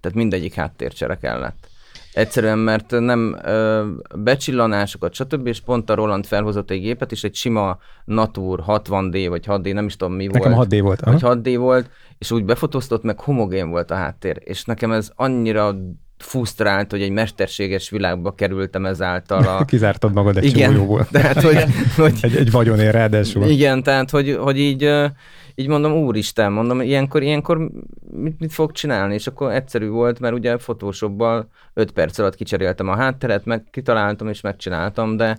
Tehát mindegyik háttércsere kellett. Egyszerűen, mert nem ö, becsillanásokat, stb. és pont a Roland felhozott egy gépet, és egy sima Natur 60D, vagy 6D, nem is tudom mi Nekem volt. 6D volt. Vagy aha. 6D volt, és úgy befotóztott, meg homogén volt a háttér. És nekem ez annyira fusztrált, hogy egy mesterséges világba kerültem ezáltal a... Kizártad magad egy Igen, csomó jó volt. Tehát, hogy, hogy Egy, egy vagyonér ráadásul. igen, tehát, hogy, hogy így, így mondom, úristen, mondom, ilyenkor, ilyenkor mit, mit fog csinálni? És akkor egyszerű volt, mert ugye Photoshopban 5 perc alatt kicseréltem a hátteret, meg kitaláltam és megcsináltam, de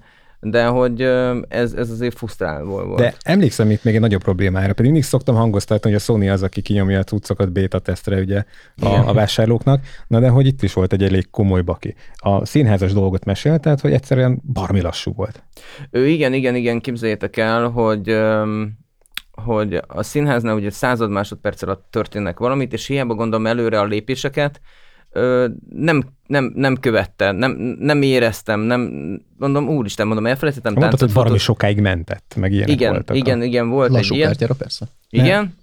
de hogy ez, ez azért fusztráló volt. De emlékszem itt még egy nagyobb problémára, pedig mindig szoktam hangoztatni, hogy a Sony az, aki kinyomja a cuccokat beta tesztre ugye a, Igen. a vásárlóknak, na de hogy itt is volt egy elég komoly baki. A színházas dolgot mesélt, tehát hogy egyszerűen barmi lassú volt. Ő igen, igen, igen, képzeljétek el, hogy öm, hogy a színháznál ugye század másodperc alatt történnek valamit, és hiába gondolom előre a lépéseket, ö, nem, nem, nem követte, nem, nem éreztem, nem, mondom, úristen, mondom, elfelejtettem Mondtad, hogy táncot, valami sokáig mentett, meg ilyenek Igen, voltak. igen, igen, volt egy Lassú ilyen. kártyára persze. Igen,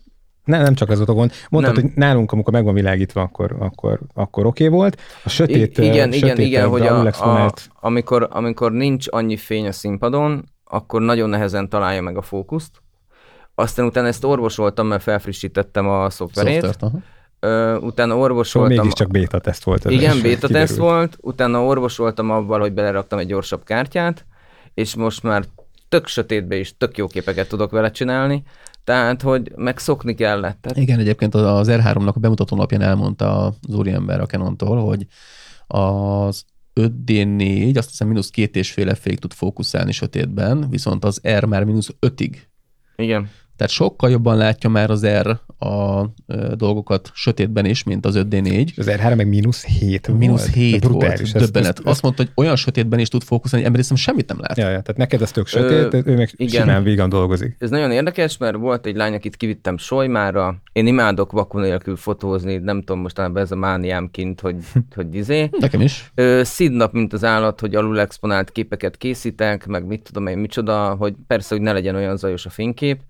Ne, nem csak az volt a gond. Mondtad, Nem. hogy nálunk, amikor meg van világítva, akkor, akkor, akkor oké okay volt. A sötét, I- igen, uh, igen, sötét igen, hogy a, a, alulexponált- amikor, amikor nincs annyi fény a színpadon, akkor nagyon nehezen találja meg a fókuszt. Aztán utána ezt orvosoltam, mert felfrissítettem a szoftverét. Szoftvert, aha. Ö, utána Szóval orvosoltam. mégiscsak beta teszt volt. ez Igen, beta teszt volt, utána orvosoltam avval, hogy beleraktam egy gyorsabb kártyát, és most már tök sötétbe is tök jó képeket tudok vele csinálni, tehát, hogy megszokni kellett. Tehát, Igen, egyébként az R3-nak a bemutató napján elmondta az úriember a Canontól, hogy az 5D4 azt hiszem mínusz két és fél félig tud fókuszálni sötétben, viszont az R már mínusz ötig. igen. Tehát sokkal jobban látja már az R a dolgokat sötétben is, mint az 5D4. Az R3 meg mínusz 7 volt. Mínusz 7 Brutális. volt, Ez- döbbenet. ez- Azt mondta, hogy olyan sötétben is tud fókuszálni, ember semmit nem lát. Ja, ja, tehát neked ez tök sötét, Ö, ő meg igen. simán vígan dolgozik. Ez nagyon érdekes, mert volt egy lány, akit kivittem Solymára. Én imádok vakú nélkül fotózni, nem tudom, mostanában ez a mániám kint, hogy, hogy izé. Nekem is. Ö, szidnap, mint az állat, hogy alul exponált képeket készítek, meg mit tudom én, micsoda, hogy persze, hogy ne legyen olyan zajos a fénykép.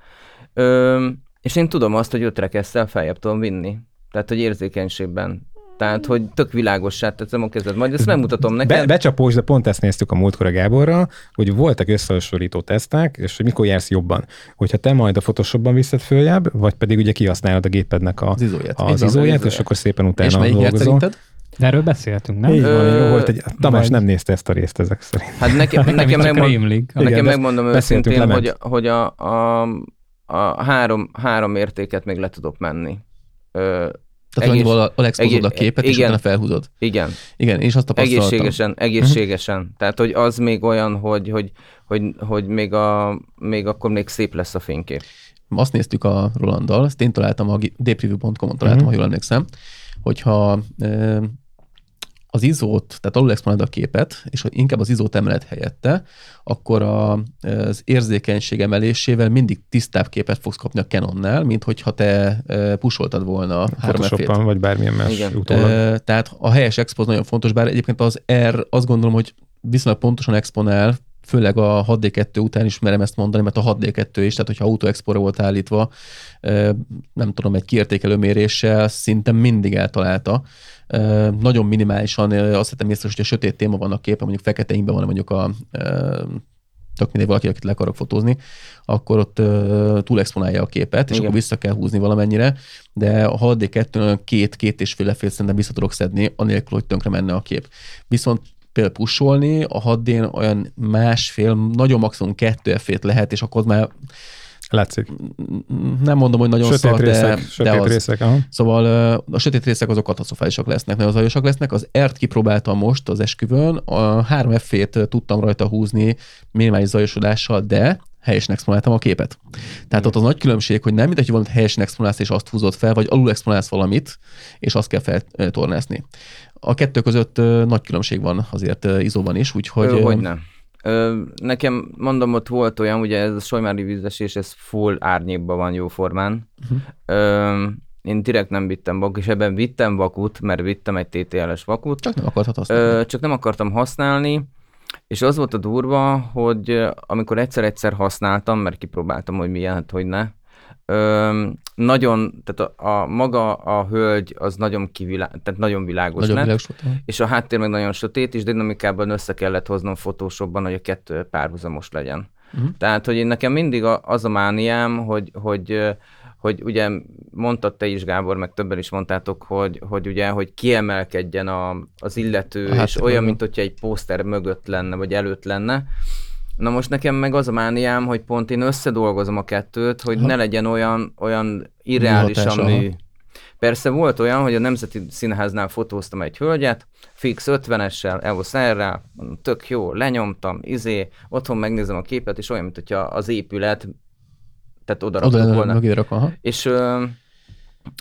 Ö, és én tudom azt, hogy ötrekesszel feljebb tudom vinni. Tehát, hogy érzékenységben. Tehát, hogy tök világossá tettem a kezed. Majd ezt megmutatom neked. Be, becsapós, de pont ezt néztük a múltkor a Gáborral, hogy voltak összehasonlító tesztek, és hogy mikor jársz jobban. Hogyha te majd a Photoshopban viszed följebb, vagy pedig ugye kihasználod a gépednek a, Az izóját. az Igen, izóját, izóját. és akkor szépen És utána melyik nyert dolgozol. De erről beszéltünk, nem? Így van, Ö, jó, volt egy, Tamás nem nézte ezt a részt ezek szerint. Hát nekem, Nekem, nekem, megmond. Igen, nekem de megmondom beszéltünk, őszintén, hogy, hogy a, a, a három, három értéket még le tudok menni. Ö, Tehát Egész- annyival alexpozod a képet, és igen. utána felhúzod. igen, Igen, és azt tapasztaltam. egészségesen, egészségesen. Tehát, hogy az még olyan, hogy, hogy, hogy, hogy még, a, még akkor még szép lesz a fénykép. Azt néztük a Rolanddal, ezt én találtam, a dpreview.com-on találtam, Mhm. ha jól emlékszem, hogyha az izót, tehát alul exponálod a képet, és hogy inkább az izót emeled helyette, akkor a, az érzékenység emelésével mindig tisztább képet fogsz kapni a Canonnál, mint hogyha te ö, pusoltad volna 3 f Photoshopban, vagy bármilyen más Igen. utólag. Ö, Tehát a helyes expóz nagyon fontos, bár egyébként az R azt gondolom, hogy viszonylag pontosan exponál, főleg a 6D2 után is merem ezt mondani, mert a 6D2 is, tehát hogyha auto expóra volt állítva, nem tudom, egy kiértékelő méréssel szinte mindig eltalálta. Nagyon minimálisan azt hittem észre, hogy a sötét téma van a képen, mondjuk fekete ingben van mondjuk a tök mindegy valaki, akit le akarok fotózni, akkor ott ö, túl exponálja a képet, és Igen. akkor vissza kell húzni valamennyire, de a 6D2 két, két és fél fél szerintem vissza tudok szedni, anélkül, hogy tönkre menne a kép. Viszont például pusolni, a 6D-n olyan másfél, nagyon maximum kettő f lehet, és akkor már Látszik. nem mondom, hogy nagyon Sötét szar, részek, de, sötét de az. részek, aha. Szóval a sötét részek azok katasztrofálisak lesznek, nagyon zajosak lesznek. Az ERT kipróbáltam most az esküvőn, a 3 f tudtam rajta húzni minimális zajosodással, de helyesen exponáltam a képet. Tehát ott az nagy különbség, hogy nem mindegy, hogy valamit helyesen exponálsz, és azt húzod fel, vagy alul exponálsz valamit, és azt kell feltornászni. A kettő között nagy különbség van azért izóban is, úgyhogy... Hogy, ö, hogy nem. Ö, nekem, mondom, ott volt olyan, ugye ez a Solymári vízesés, ez full árnyékban van jó formán. Mhm. Ö, én direkt nem vittem vakut, és ebben vittem vakut, mert vittem egy TTL-es vakut. Csak nem akartad használni. Ö, csak nem akartam használni, és az volt a durva, hogy amikor egyszer-egyszer használtam, mert kipróbáltam, hogy milyen, hát hogy ne, Nagyon, tehát a, a, maga a hölgy az nagyon kivilá, tehát nagyon világos Nagyon lett, világos volt. és a háttér meg nagyon sötét, és dinamikában össze kellett hoznom Photoshopban, hogy a kettő párhuzamos legyen. Mhm. Tehát, hogy én nekem mindig a, az a mániám, hogy, hogy, hogy ugye mondtad te is, Gábor, meg többen is mondtátok, hogy, hogy ugye, hogy kiemelkedjen a, az illető, A és olyan, mint hogyha egy pószter mögött lenne, vagy előtt lenne. Na most nekem meg az a mániám, hogy pont én összedolgozom a kettőt, hogy Aha. ne legyen olyan, olyan irreálisan mű. Persze volt olyan, hogy a Nemzeti Színháznál fotóztam egy hölgyet, fix 50-essel, EOS R-rel, mondom, tök jó, lenyomtam, izé, otthon megnézem a képet, és olyan, mint hogyha az épület, tehát oda Oda volna. aha. És ö,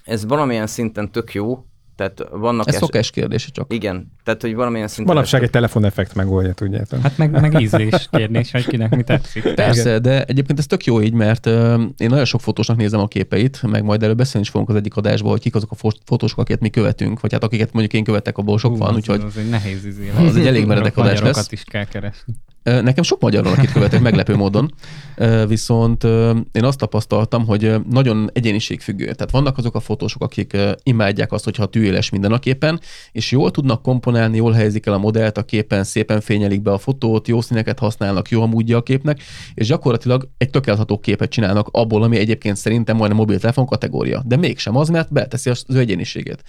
ez valamilyen szinten tök jó, tehát vannak Ez es- szokás kérdése csak. Igen, tehát hogy valamilyen szinten... Manapság egy telefoneffekt megoldja, tudjátok. Hát meg, meg ízlés kérdés, hogy kinek mi tetszik. Persze, de egyébként ez tök jó így, mert én nagyon sok fotósnak nézem a képeit, meg majd erről beszélni is fogunk az egyik adásból, hogy kik azok a fo- fotósok, akiket mi követünk, vagy hát akiket mondjuk én követek, abból sok van, az, úgyhogy Az egy nehéz izé. Az egy elég meredek adás lesz. is kell keresni. Nekem sok magyar van, akit követek meglepő módon, viszont én azt tapasztaltam, hogy nagyon egyéniségfüggő. Tehát vannak azok a fotósok, akik imádják azt, hogyha tűéles minden a képen, és jól tudnak komponálni, jól helyezik el a modellt a képen, szépen fényelik be a fotót, jó színeket használnak, jó a módja a képnek, és gyakorlatilag egy tökéletható képet csinálnak abból, ami egyébként szerintem majdnem mobiltelefon kategória. De mégsem az, mert beteszi az ő egyéniségét.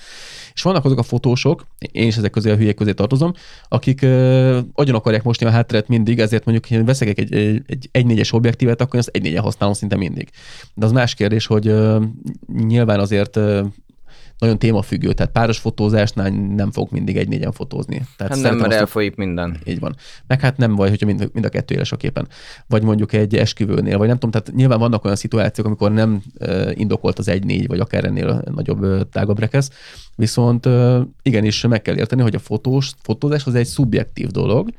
És vannak azok a fotósok, én is ezek közé a hülyék közé tartozom, akik ö, agyon akarják mosni a hátteret mindig, ezért mondjuk, én veszek egy, egy, egy 1.4-es objektívet, akkor én azt 1.4 használom szinte mindig. De az más kérdés, hogy ö, nyilván azért ö, nagyon témafüggő, tehát páros fotózásnál nem fogok mindig egy négyen fotózni. Tehát Hát nem, mert elfolyik minden. így van. Meg hát nem baj, hogyha mind, mind a kettő éles a képen. Vagy mondjuk egy esküvőnél, vagy nem tudom, tehát nyilván vannak olyan szituációk, amikor nem indokolt az 1-4, vagy akár ennél nagyobb, tágabb rekesz. Viszont igenis meg kell érteni, hogy a fotós, fotózás az egy szubjektív dolog,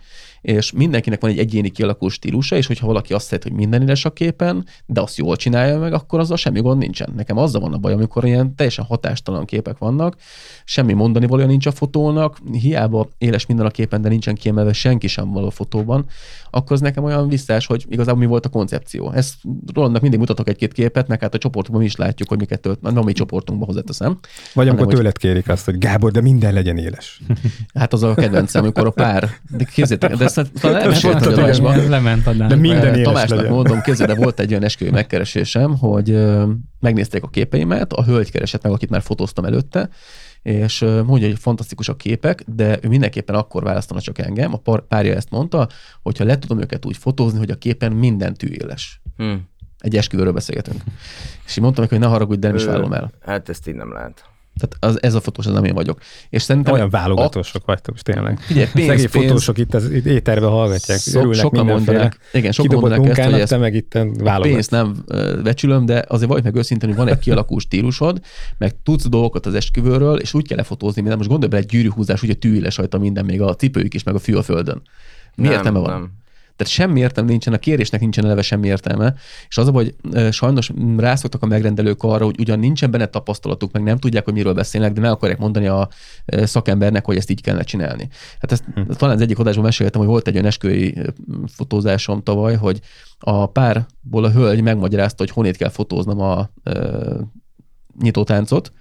és mindenkinek van egy egyéni kialakult stílusa, és hogyha valaki azt szereti, hogy minden éles a képen, de azt jól csinálja meg, akkor azzal semmi gond nincsen. Nekem azzal van a baj, amikor ilyen teljesen hatástalan képek vannak, semmi mondani valója nincs a fotónak, hiába éles minden a képen, de nincsen kiemelve senki sem való fotóban, akkor az nekem olyan visszás, hogy igazából mi volt a koncepció. Ezt Rolandnak mindig mutatok egy-két képet, meg hát a csoportunkban mi is látjuk, hogy miket tölt, nem a mi csoportunkban hozzáteszem. Vagy hanem, amikor hogy- tőled kérik azt, hogy Gábor, de minden legyen éles. Hát az a kedvencem, amikor a pár, de képzétek, de mondtad, a lement. De minden Eh, éles Tamásnak mondom, kézzel, volt egy olyan esküvő megkeresésem, hogy megnézték a képeimet, a hölgy keresett meg, akit már fotóztam előtte, és mondja, hogy fantasztikus a képek, de ő mindenképpen akkor választana csak engem. A par- párja ezt mondta, hogyha le tudom őket úgy fotózni, hogy a képen minden tűéles. Hm. Egy esküvőről beszélgetünk. És így mondtam neki, hogy ne haragudj, de nem is Ö, vállalom el. Hát ezt így nem lehet. Tehát az, ez a fotós, az nem én vagyok. És szerintem Olyan válogatósok vagytok, tényleg. Figyelj, pénz, Szegény pénz. fotósok itt az itt éterbe hallgatják, Szok- örülnek sokan mindenféle. mondanák, igen, sokan mondanák ezt, hogy ezt te meg itt A pénzt nem becsülöm, de azért vagy meg őszintén, hogy van egy kialakult stílusod, meg tudsz dolgokat az esküvőről, és úgy kell lefotózni, mint most gondolj bele egy gyűrűhúzás, ugye tűéles rajta minden, még a cipőjük is, meg a fű a földön. Mi Nem, értelme van? nem. Tehát semmi értelme nincsen, a kérésnek nincsen eleve semmi értelme, és az a hogy sajnos rászoktak a megrendelők arra, hogy ugyan nincsen benne tapasztalatuk, meg nem tudják, hogy miről beszélnek, de meg akarják mondani a szakembernek, hogy ezt így kellene csinálni. Hát ezt Hm. talán az egyik adásban meséltem, hogy volt egy olyan esküvői fotózásom tavaly, hogy a párból a hölgy megmagyarázta, hogy honnét kell fotóznom a ö, nyitótáncot,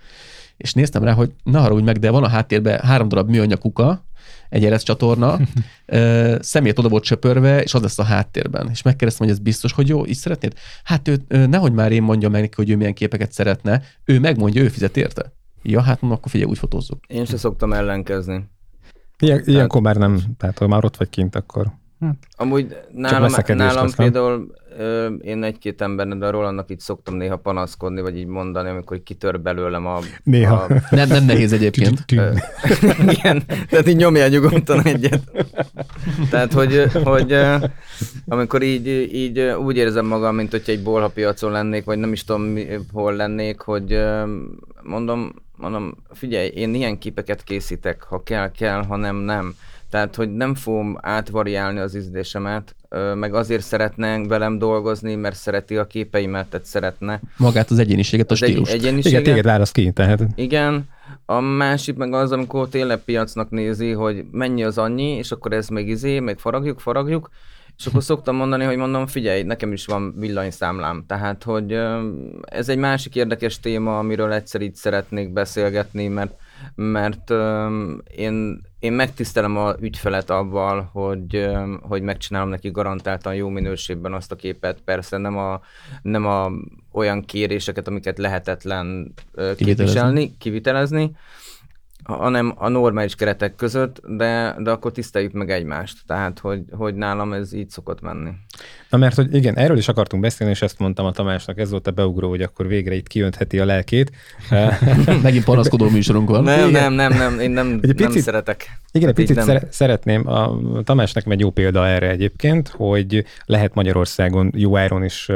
és néztem rá, hogy ne haragudj meg, de van a háttérben három darab műanyag kuka, egy ereszt csatorna, ö, szemét oda volt söpörve, és az lesz a háttérben. És megkérdeztem, hogy ez biztos, hogy jó, így szeretnéd? Hát ő, nehogy már én mondjam meg neki, hogy ő milyen képeket szeretne, ő megmondja, ő fizet érte. Ja, hát mondom, akkor figyelj, úgy fotózzuk. Én se szoktam ellenkezni. Ilyen, ilyenkor már nem, tehát ha már ott vagy kint, akkor Amúgy nálam, nálam lesz, például ö, én egy-két embernek, de Rolandnak így szoktam néha panaszkodni, vagy így mondani, amikor így kitör belőlem a... Néha. A, Nem, nem nehéz egyébként. Igen, tehát így nyomjál nyugodtan egyet. Tehát, hogy, hogy amikor így, így úgy érzem magam, mint hogyha egy bolha piacon lennék, vagy nem is tudom, hol lennék, hogy mondom, mondom, figyelj, én ilyen képeket készítek, ha kell, kell, ha nem, nem. Tehát, hogy nem fogom átvariálni az ízlésemet, meg azért szeretne velem dolgozni, mert szereti a képeimet, tehát szeretne. Magát az egyéniséget, a Az egy, stílust. igen, egyéniséget. téged választ ki, tehát Igen, a másik meg az, amikor tényleg piacnak nézi, hogy mennyi az annyi, és akkor ez meg izé, meg faragjuk, faragjuk, És akkor szoktam mondani, hogy mondom, figyelj, nekem is van villanyszámlám. Tehát, hogy ez egy másik érdekes téma, amiről egyszer így szeretnék beszélgetni, mert mert öm, én, én megtisztelem a ügyfelet avval, hogy, öm, hogy megcsinálom neki garantáltan jó minőségben azt a képet. Persze nem a, nem a olyan kéréseket, amiket lehetetlen ö, Kivitelezni. képviselni, kivitelezni, hanem a normális keretek között, de, de akkor tiszteljük meg egymást. Tehát, hogy, hogy nálam ez így szokott menni. Na mert, hogy igen, erről is akartunk beszélni, és ezt mondtam a Tamásnak, ez volt a beugró, hogy akkor végre itt kiöntheti a lelkét. Megint panaszkodó műsorunk van. Nem, Igen. nem, nem, nem, én nem, Egy nem picit- szeretek. Igen, egy Hát picit nem. szere- szeretném, a Tamás nekem egy jó példa erre egyébként, hogy lehet Magyarországon jó áron is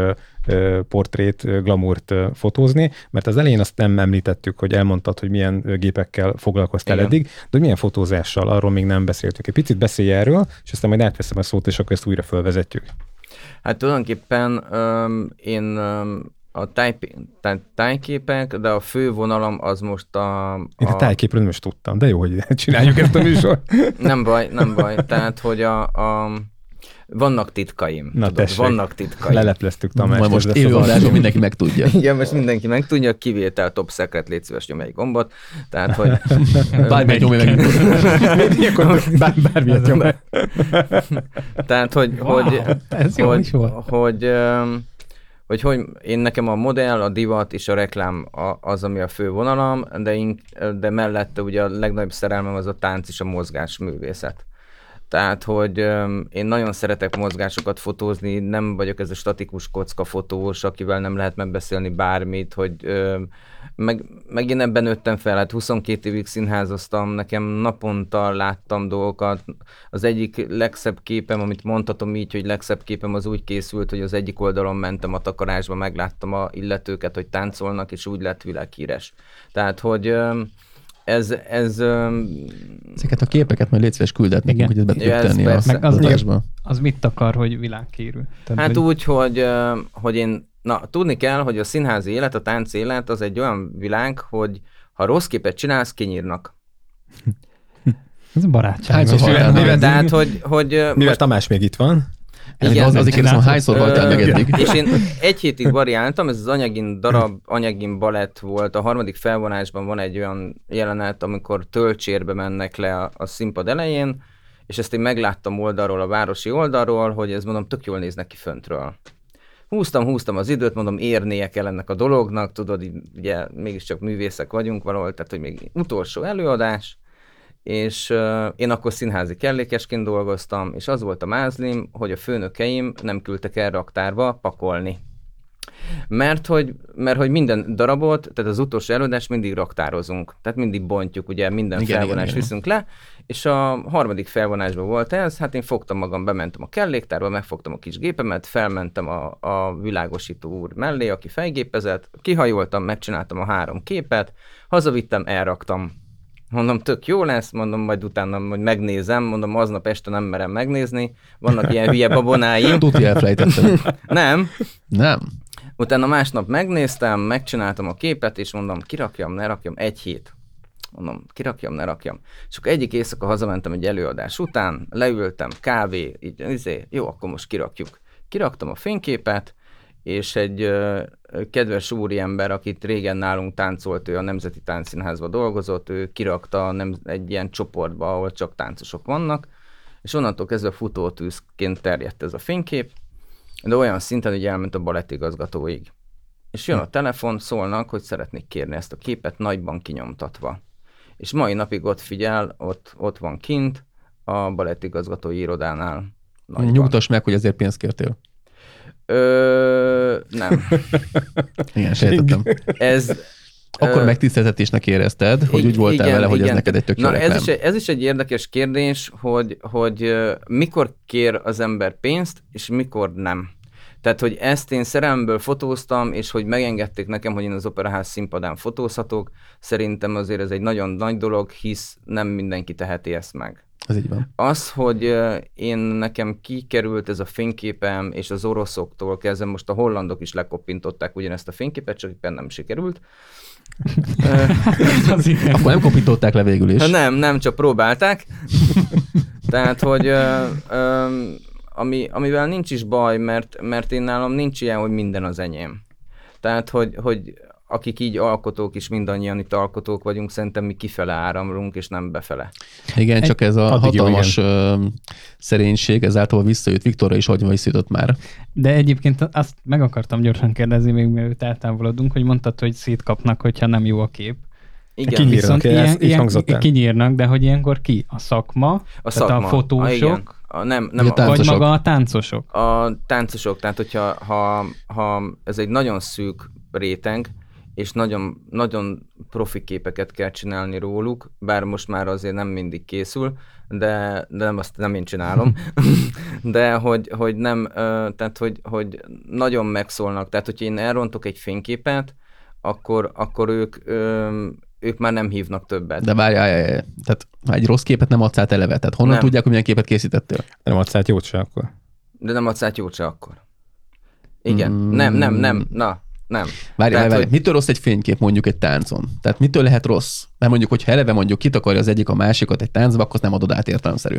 portrét, glamourt fotózni, mert az elején azt nem említettük, hogy elmondtad, hogy milyen gépekkel foglalkoztál Igen. eddig, de hogy milyen fotózással, arról még nem beszéltük. Egy picit beszélj erről, és aztán majd átveszem a szót, és akkor ezt újra fölvezetjük. Hát tulajdonképpen öm, én öm, a táj, táj, tájképek, de a fő vonalam az most a... Én a tájképről nem is tudtam, de jó, hogy csináljuk ezt a műsort. Nem baj, nem baj. Tehát, hogy a, a vannak titkaim. Na, tudod, tessék. vannak titkaim. Lelepleztük Tamás. Majd most élő adásban mindenki megtudja. Igen, most mindenki megtudja, kivétel top secret, légy szíves, nyomj egy gombot. Tehát, hogy... Bármelyik nyomja meg. Ilyenkor bár, bármilyet nyom. Tehát, hogy, Wow, hogy, ez jó hogy, is volt. hogy, hogy, hogy én nekem a modell, a divat és a reklám az, ami a fő vonalam, de, én, de mellette ugye a legnagyobb szerelmem az a tánc és a mozgás művészet. Tehát, hogy én nagyon szeretek mozgásokat fotózni, nem vagyok ez a statikus kocka fotós, akivel nem lehet megbeszélni bármit, hogy meg, meg én ebben nőttem fel, hát 22 évig színházoztam, nekem naponta láttam dolgokat. Az egyik legszebb képem, amit mondhatom így, hogy legszebb képem az úgy készült, hogy az egyik oldalon mentem a takarásba, megláttam a illetőket, hogy táncolnak, és úgy lett világhíres. Tehát, hogy ez, ez öm, Ezeket a képeket majd légy szíves küldet nekünk, Igen. hogy ezt be tudjuk Ja, ez tenni persze. a Meg az-. Az mit akar, hogy világhírű? Tehát, Hát hogy úgy, hogy, hogy én, na tudni kell, hogy a színházi élet, a tánc élet az egy olyan világ, hogy ha rossz képet csinálsz, kinyírnak. Ez barátság. Tehát, hogy, hogy Mivel most, Tamás még itt van, Igen, az, azért kérdezem, hányszor haltál meg eddig? És én egy hétig variáltam, ez az anyagin darab, anyagin balett volt. A harmadik felvonásban van egy olyan jelenet, amikor töltsérbe mennek le a, a színpad elején, és ezt én megláttam oldalról, a városi oldalról, hogy ez mondom, tök jól néznek ki föntről. Húztam, húztam az időt, mondom, érnie kell ennek a dolognak, tudod, így, ugye mégiscsak művészek vagyunk valahol, tehát hogy még utolsó előadás, és uh, én akkor színházi kellékesként dolgoztam, és az volt a mázlim, hogy a főnökeim nem küldtek el raktárba pakolni. Mert hogy, mert hogy minden darabot, tehát az utolsó előadást mindig raktározunk. Tehát mindig bontjuk, ugye minden Igen, felvonást igen, igen. viszünk le, és a harmadik felvonásban volt ez, hát én fogtam magam, bementem a kelléktárba, megfogtam a kis gépemet, felmentem a, a világosító úr mellé, aki fejgépezett, kihajoltam, megcsináltam a három képet, hazavittem, elraktam. Mondom, tök jó lesz, mondom, majd utána majd megnézem, mondom, aznap este nem merem megnézni, vannak ilyen hülye babonáim. Tuti elfelejtettem. Nem, Nem. Utána másnap megnéztem, megcsináltam a képet, és mondom, kirakjam, ne rakjam, egy hét. Mondom, kirakjam, ne rakjam. És akkor egyik éjszaka hazamentem egy előadás után, leültem, kávé, így, izé, jó, akkor most kirakjuk. Kiraktam a fényképet, és egy kedves úriember, akit régen nálunk táncolt, ő a Nemzeti Táncszínházban dolgozott, ő kirakta nem, egy ilyen csoportba, ahol csak táncosok vannak, és onnantól kezdve futótűzként terjedt ez a fénykép, de olyan szinten, hogy elment a balettigazgatóig. És jön a telefon, szólnak, hogy szeretnék kérni ezt a képet nagyban kinyomtatva. És mai napig ott figyel, ott, ott van kint, a balettigazgatói irodánál. Nagyban. Nyugtass meg, hogy ezért pénzt kértél. Ö, nem. Igen, sejtettem. Ez, Akkor megtiszteltetésnek érezted, hogy úgy voltál igen, vele, hogy ez igen. neked egy tök Na, ez is, egy- ez is egy érdekes kérdés, hogy, hogy mikor kér az ember pénzt, és mikor nem. Tehát, hogy ezt én szerelemből fotóztam, és hogy megengedték nekem, hogy én az operaház színpadán fotózhatok, szerintem azért ez egy nagyon nagy dolog, hisz nem mindenki teheti ezt meg. Ez így van. Az, hogy én nekem kikerült ez a fényképem, és az oroszoktól kezdve, most a hollandok is lekoppintották ugyanezt a fényképet, csak éppen nem sikerült. Akkor nem kopították le végül is. Ha nem, nem, csak próbálták. Tehát, hogy ö, ö, ami, amivel nincs is baj, mert, mert én nálam nincs ilyen, hogy minden az enyém. Tehát, hogy, hogy akik így alkotók is, mindannyian itt alkotók vagyunk, szerintem mi kifele áramlunk, és nem befele. Igen, csak ez a jó, hatalmas ö, szerénység, ez általában visszajött Viktorra is, hogy visszajutott már. De egyébként azt meg akartam gyorsan kérdezni, még mielőtt eltávolodunk, hogy mondtad, hogy szétkapnak, hogyha nem jó a kép. Igen, Kinyír- Viszont ez ilyen, így ilyen, el. kinyírnak, de hogy ilyenkor ki? A szakma, a tehát szakma. a fotósok, Ah, igen. A, nem, nem Vagy a a, tánc- vagy Táncosok. maga a táncosok. a táncosok, tehát hogyha ha, ha ez egy nagyon szűk réteg, és nagyon, nagyon profi képeket kell csinálni róluk, bár most már azért nem mindig készül, de, de nem azt nem én csinálom, de hogy, hogy nem, tehát hogy, hogy nagyon megszólnak, tehát hogyha én elrontok egy fényképet, akkor, akkor ők, ők már nem hívnak többet. De várjál, várjál, várjál. tehát egy rossz képet nem adsz át eleve, tehát honnan Nem. tudják, hogy milyen képet készítettél? Nem adsz át jót se akkor. De nem adsz át jót se akkor. Igen. Mm. Nem, nem, nem. Na, nem. Várjál, Tehát, várjál. hogy- mitől rossz egy fénykép mondjuk egy táncon? Tehát mitől lehet rossz? Mert mondjuk, hogy eleve mondjuk kitakarja az egyik a másikat egy táncba, akkor nem adod át értelemszerű.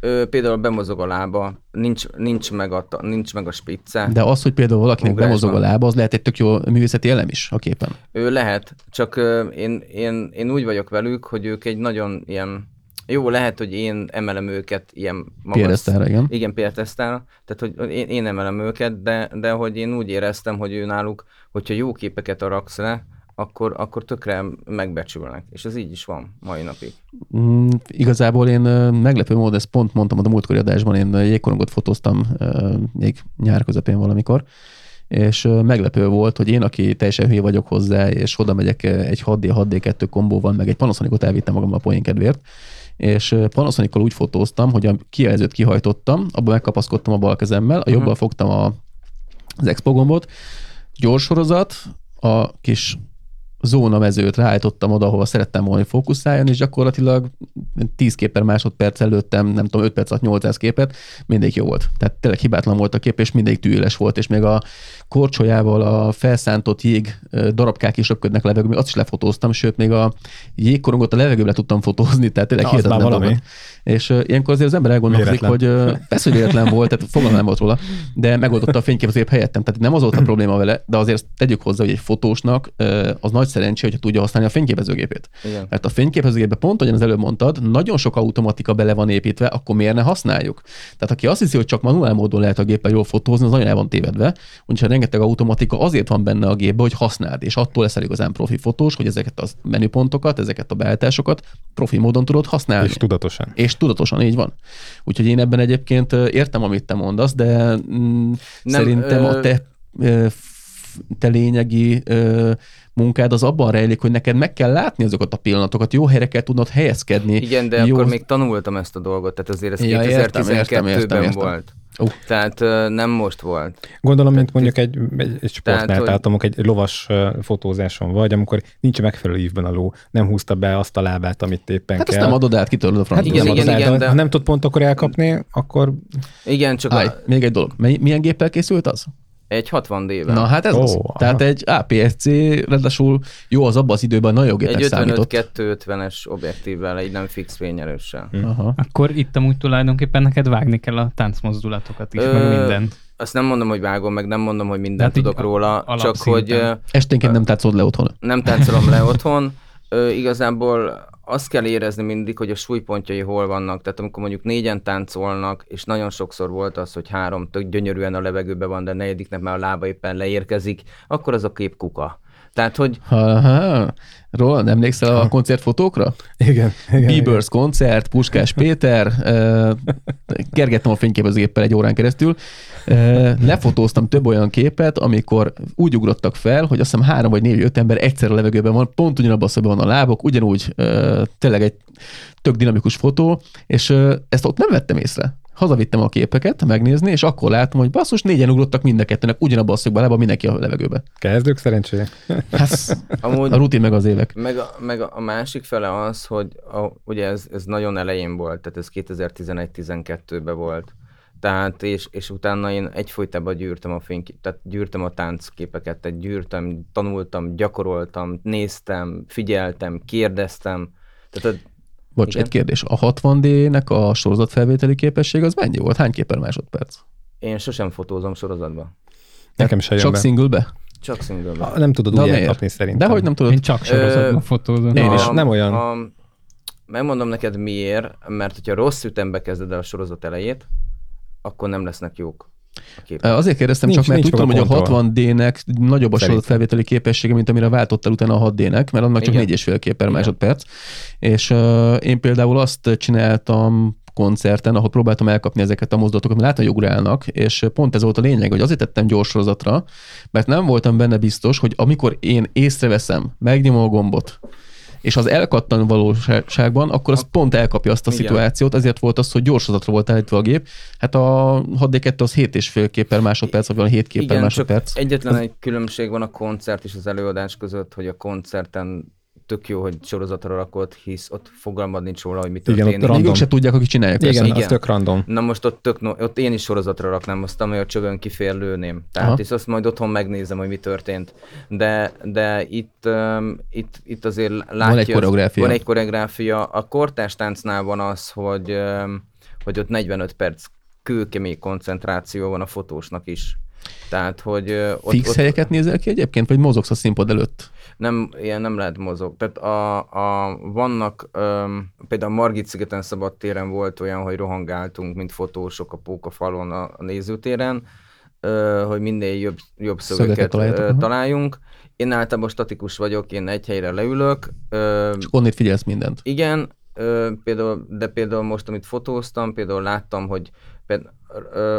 Ö, például bemozog a lába, nincs, nincs, meg a, nincs meg a spicce. De az, hogy például valakinek Ugrásban. bemozog a lába, az lehet egy tök jó művészeti elem is a képen. Ő lehet, csak ö, én, én, én úgy vagyok velük, hogy ők egy nagyon ilyen, jó, lehet, hogy én emelem őket ilyen Piedesztára, igen. Igen, piedesztára. Tehát, hogy én, én emelem őket, de, de hogy én úgy éreztem, hogy ő náluk, hogyha jó képeket raksz le, akkor, akkor tökre megbecsülnek. És ez így is van mai napig. Mm, igazából én meglepő módon, ezt pont mondtam a múltkori adásban, én jégkorongot fotóztam még nyár közepén valamikor, és meglepő volt, hogy én, aki teljesen hülye vagyok hozzá, és oda megyek egy 6D, 6D2 kombóval, meg egy Panasonicot elvittem magam a poén kedvéért, és ö, Panasonical úgy fotóztam, hogy a kijelzőt kihajtottam, abban megkapaszkodtam a bal kezemmel, a jobbal fogtam a, az expo gombot, gyors sorozat, a kis zóna mezőt ráállítottam oda, ahova szerettem volna, hogy fókuszáljon, és gyakorlatilag 10 kép per másodperc előttem, nem tudom, 5 perc alatt 800 képet, mindig jó volt. Tehát tényleg hibátlan volt a kép, és mindig tűéles volt, és még a korcsolyával a felszántott jég darabkák is röpködnek levegőbe, azt is lefotóztam, sőt, még a jégkorongot a levegőbe le tudtam fotózni, tehát tényleg Na, hihetetlen valami. És uh, ilyenkor azért az ember elgondolkozik, Véletlen. hogy uh, persze, hogy véletlen volt, tehát fogalmam nem volt róla, de megoldotta a fényképezőgép helyettem. Tehát nem az volt a probléma vele, de azért tegyük hozzá, hogy egy fotósnak uh, az nagy szerencsé, hogyha tudja használni a fényképezőgépét. Igen. Mert a fényképezőgépbe pont, ahogyan az előbb mondtad, nagyon sok automatika bele van építve, akkor miért ne használjuk? Tehát aki azt hiszi, hogy csak manuál módon lehet a géppel jól fotózni, az nagyon el van tévedve. Úgyhogy rengeteg automatika azért van benne a gépbe, hogy használd, és attól leszel igazán profi fotós, hogy ezeket a menüpontokat, ezeket a beállításokat profi módon tudod használni. És tudatosan. És tudatosan így van. Úgyhogy én ebben egyébként értem, amit te mondasz, de mm, Nem, szerintem ö- a te, te lényegi ö, munkád az abban rejlik, hogy neked meg kell látni azokat a pillanatokat, jó helyre kell tudnod helyezkedni. Igen, de jó, akkor még tanultam ezt a dolgot, tehát azért ez Ja, értem, 2012-ben értem, értem, értem. volt. Ó. Tehát nem most volt. Gondolom, mint mondjuk egy, egy, egy sportnál, Tehát, tehát, hogy- egy lovas fotózáson vagy, amikor nincs megfelelő ívben a ló, nem húzta be azt a lábát, amit éppen Hát kell. azt nem adod át, kitörlöd a Hát francba. igen, nem igen, át, igen, de ha nem tud pont akkor elkapni, akkor Igen, csak Állj, a, még egy dolog. Milyen géppel készült az? Egy 60 d Na hát ez Ó, az. aha. Tehát egy APS-C, ráadásul jó az abban az időben nagyon jó egy gépnek számított. 55-250-es objektívvel, egy nem fix fényerőssel. Aha. Akkor itt amúgy tulajdonképpen neked vágni kell a táncmozdulatokat is, Ö, meg mindent. Azt nem mondom, hogy vágom, meg nem mondom, hogy mindent így tudok róla, csak alapszinten. hogy ö, Esténként nem tátszod le otthon. nem táncolom le otthon. Ö, igazából azt kell érezni mindig, hogy a súlypontjai hol vannak. Tehát amikor mondjuk négyen táncolnak, és nagyon sokszor volt az, hogy három tök gyönyörűen a levegőben van, de a negyediknek már a lába éppen leérkezik, akkor az a kép kuka. Tehát, hogy Aha. Roland, emlékszel a koncertfotókra? igen. igen, igen. Bieber's koncert, Puskás Péter, kergettem a fényképezőgéppel egy órán keresztül, lefotóztam több olyan képet, amikor úgy ugrottak fel, hogy azt hiszem három vagy négy, öt ember egyszer a levegőben van, pont ugyanabban a van a lábok, ugyanúgy tényleg egy tök dinamikus fotó, és ezt ott nem vettem észre. Hazavittem a képeket megnézni, és akkor látom, hogy basszus, négyen ugrottak mind a kettőnek ugyanabban a szögben a lába, mindenki a levegőbe. Kezdők szerencsére. Hát, amúgy a rutin meg az évek. Meg a, meg a a másik fele az, hogy a, ugye ez, ez nagyon elején volt, tehát ez 2011-12-ben volt. Tehát, és, és utána én egyfolytában gyűrtem a fénykép, tehát gyűrtem a táncképeket, tehát gyűrtem, tanultam, gyakoroltam, néztem, figyeltem, kérdeztem. Tehát Bocs, Igen. egy kérdés. A 60D-nek a sorozatfelvételi képesség az mennyi volt? Hány kép per másodperc? Én sosem fotózom sorozatba. Nekem se jön Csak be. singlebe? Csak single Ah, Nem tudod úgy miért? elkapni szerintem. De hogy nem tudod? Én csak sorozatban Ö, fotózom. Én is. A- nem olyan. A, megmondom neked miért, mert hogyha rossz ütembe kezded el a sorozat elejét, akkor nem lesznek jók. Azért kérdeztem Nincs- csak, mert a hogy a kontroll. 60D-nek nagyobb a Szerintem. sorozatfelvételi képessége, mint amire váltottál utána a 6D-nek, mert annak csak Igen. 4,5 kép per Igen. másodperc. És uh, én például azt csináltam koncerten, ahol próbáltam elkapni ezeket a mozdulatokat, mert látom, hogy ugrálnak, és pont ez volt a lényeg, hogy azért tettem gyors sorozatra, mert nem voltam benne biztos, hogy amikor én észreveszem, megnyomom a gombot, és az elkattan valóságban, akkor az pont elkapja azt a Igen. szituációt, ezért volt az, hogy gyorsorozatra volt állítva a gép. Hát a 6D2 az 7,5 kép per másodperc, vagy van 7 kép per Igen, csak másodperc. egyetlen egy különbség van a koncert és az előadás között, hogy a koncerten tök jó, hogy sorozatra rakod, hisz ott fogalmad nincs róla, hogy mi Igen, ott történik. Még random. ők se tudják, akik csinálják. Igen, persze. az Igen. tök random. Na most ott, tök, no- ott én is sorozatra raknám azt, ami a csövön kifér lőném. Tehát Aha. és azt majd otthon megnézem, hogy mi történt. De, de itt, um, itt, itt azért látja... egy koreográfia. Van egy koreográfia. A kortárs táncnál van az, hogy, um, hogy ott 45 perc kőkemény koncentráció van a fotósnak is. Tehát, hogy ott, Fix ott helyeket nézel ki egyébként, vagy mozogsz a színpad előtt? Nem, ilyen nem lehet mozog. Tehát a, a, vannak, öm, például a Margit szigeten szabadtéren volt olyan, hogy rohangáltunk, mint fotósok a pókafalon a, a nézőtéren, ö, hogy minél jobb, jobb aha. találjunk. Én általában statikus vagyok, én egy helyre leülök. Ö, És onnét figyelsz mindent. igen, ö, például, de például most, amit fotóztam, például láttam, hogy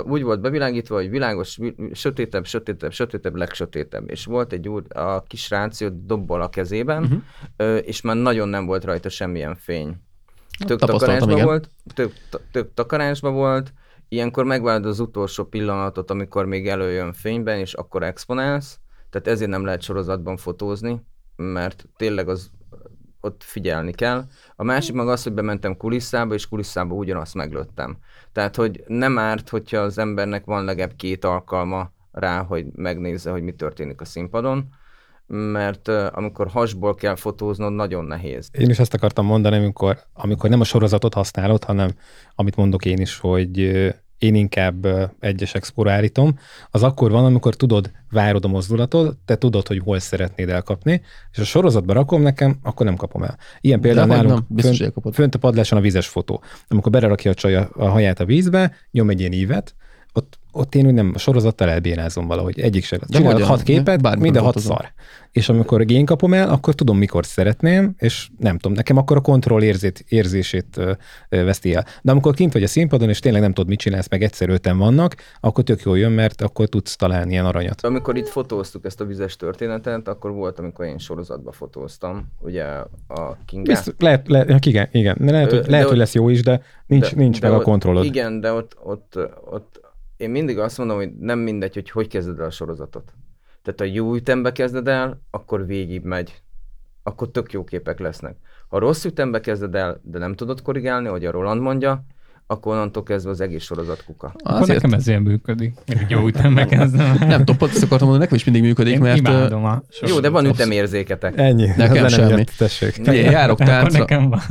úgy volt bevilágítva, hogy világos, vi- sötétebb, sötétebb, sötétebb, legsötétebb. És volt egy úr, a kis ráció dobbal a kezében, uh-huh. és már nagyon nem volt rajta semmilyen fény. Tök takarásban igen. volt, tök, tök takarásban volt, ilyenkor megvárod az utolsó pillanatot, amikor még előjön fényben, és akkor exponálsz. Tehát ezért nem lehet sorozatban fotózni, mert tényleg az ott figyelni kell. A másik meg az, hogy bementem kulisszába, és kulisszába ugyanazt meglőttem. Tehát, hogy nem árt, hogyha az embernek van legalább két alkalma rá, hogy megnézze, hogy mi történik a színpadon, mert uh, amikor hasból kell fotóznod, nagyon nehéz. Én is ezt akartam mondani, amikor, amikor nem a sorozatot használod, hanem amit mondok én is, hogy én inkább egyes expóra állítom, az akkor van, amikor tudod, várod a mozdulatot, te tudod, hogy hol szeretnéd elkapni, és a sorozatba rakom nekem, akkor nem kapom el. Ilyen például Dehogy nálunk nem, fönt, fönt a padláson a vízes fotó. Amikor belerakja a csaj a, a haját a vízbe, nyom egy ilyen ívet, ott, én úgy nem a sorozattal elbénázom valahogy. Egyik se. Csinálok hat képet, Bármikor minden hat fotózom. szar. És amikor én kapom el, akkor tudom, mikor szeretném, és nem tudom, nekem akkor a kontroll érzét, érzését ö, ö, veszti el. De amikor kint vagy a színpadon, és tényleg nem tudod, mit csinálsz, meg egyszer öten vannak, akkor tök jól jön, mert akkor tudsz találni ilyen aranyat. Amikor itt fotóztuk ezt a vizes történetet, akkor volt, amikor én sorozatba fotóztam, ugye a. Biztos, lehet, lehet, igen, igen. De lehet, Ö, hogy, de lehet, hogy lesz jó is, de nincs, nincs meg a ott, kontrollod. Igen, de ott, ott, ott én mindig azt mondom, hogy nem mindegy, hogy hogy kezded el a sorozatot. Tehát ha jó ütembe kezded el, akkor végig megy. Akkor tök jó képek lesznek. Ha rossz ütembe kezded el, de nem tudod korrigálni, hogy a Roland mondja, akkor onnantól kezdve az egész sorozat kuka. Akkor Azért, nekem ezért működik. Hogy Jó ütembe kezdem. nem tudom, pont ezt akartam mondani, nekem is mindig működik, Én mert imádom a Jó, de van ütemérzéketek. Ennyi. Nekem az semmi. miatt, tessék. Figyelj, járok táncra, nekem van.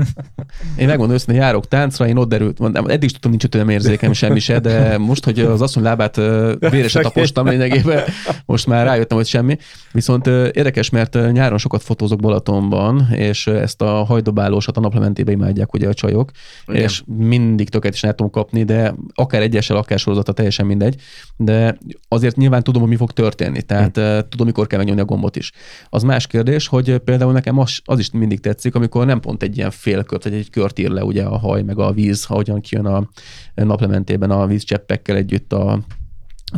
én megmondom őszintén, járok táncra, én ott derült, mondom, eddig is tudtam, nincs ötlenem érzékem semmi se, de most, hogy az asszony lábát ö, véresen tapostam lényegében, most már rájöttem, hogy semmi. Viszont érdekes, mert nyáron sokat fotózok Balatonban, és ezt a hajdobálósat a naplementébe imádják ugye a csajok, Igen. és mindig tökéletesen el tudom kapni, de akár egyessel, akár sorozata, teljesen mindegy, de azért nyilván tudom, hogy mi fog történni, tehát hm. tudom, mikor kell megnyomni a gombot is. Az más kérdés, hogy például nekem az, az is mindig tetszik, amikor nem pont egy ilyen félkört, vagy egy kört ír le ugye a haj, meg a víz, ahogyan kijön a naplementében a vízcseppekkel együtt a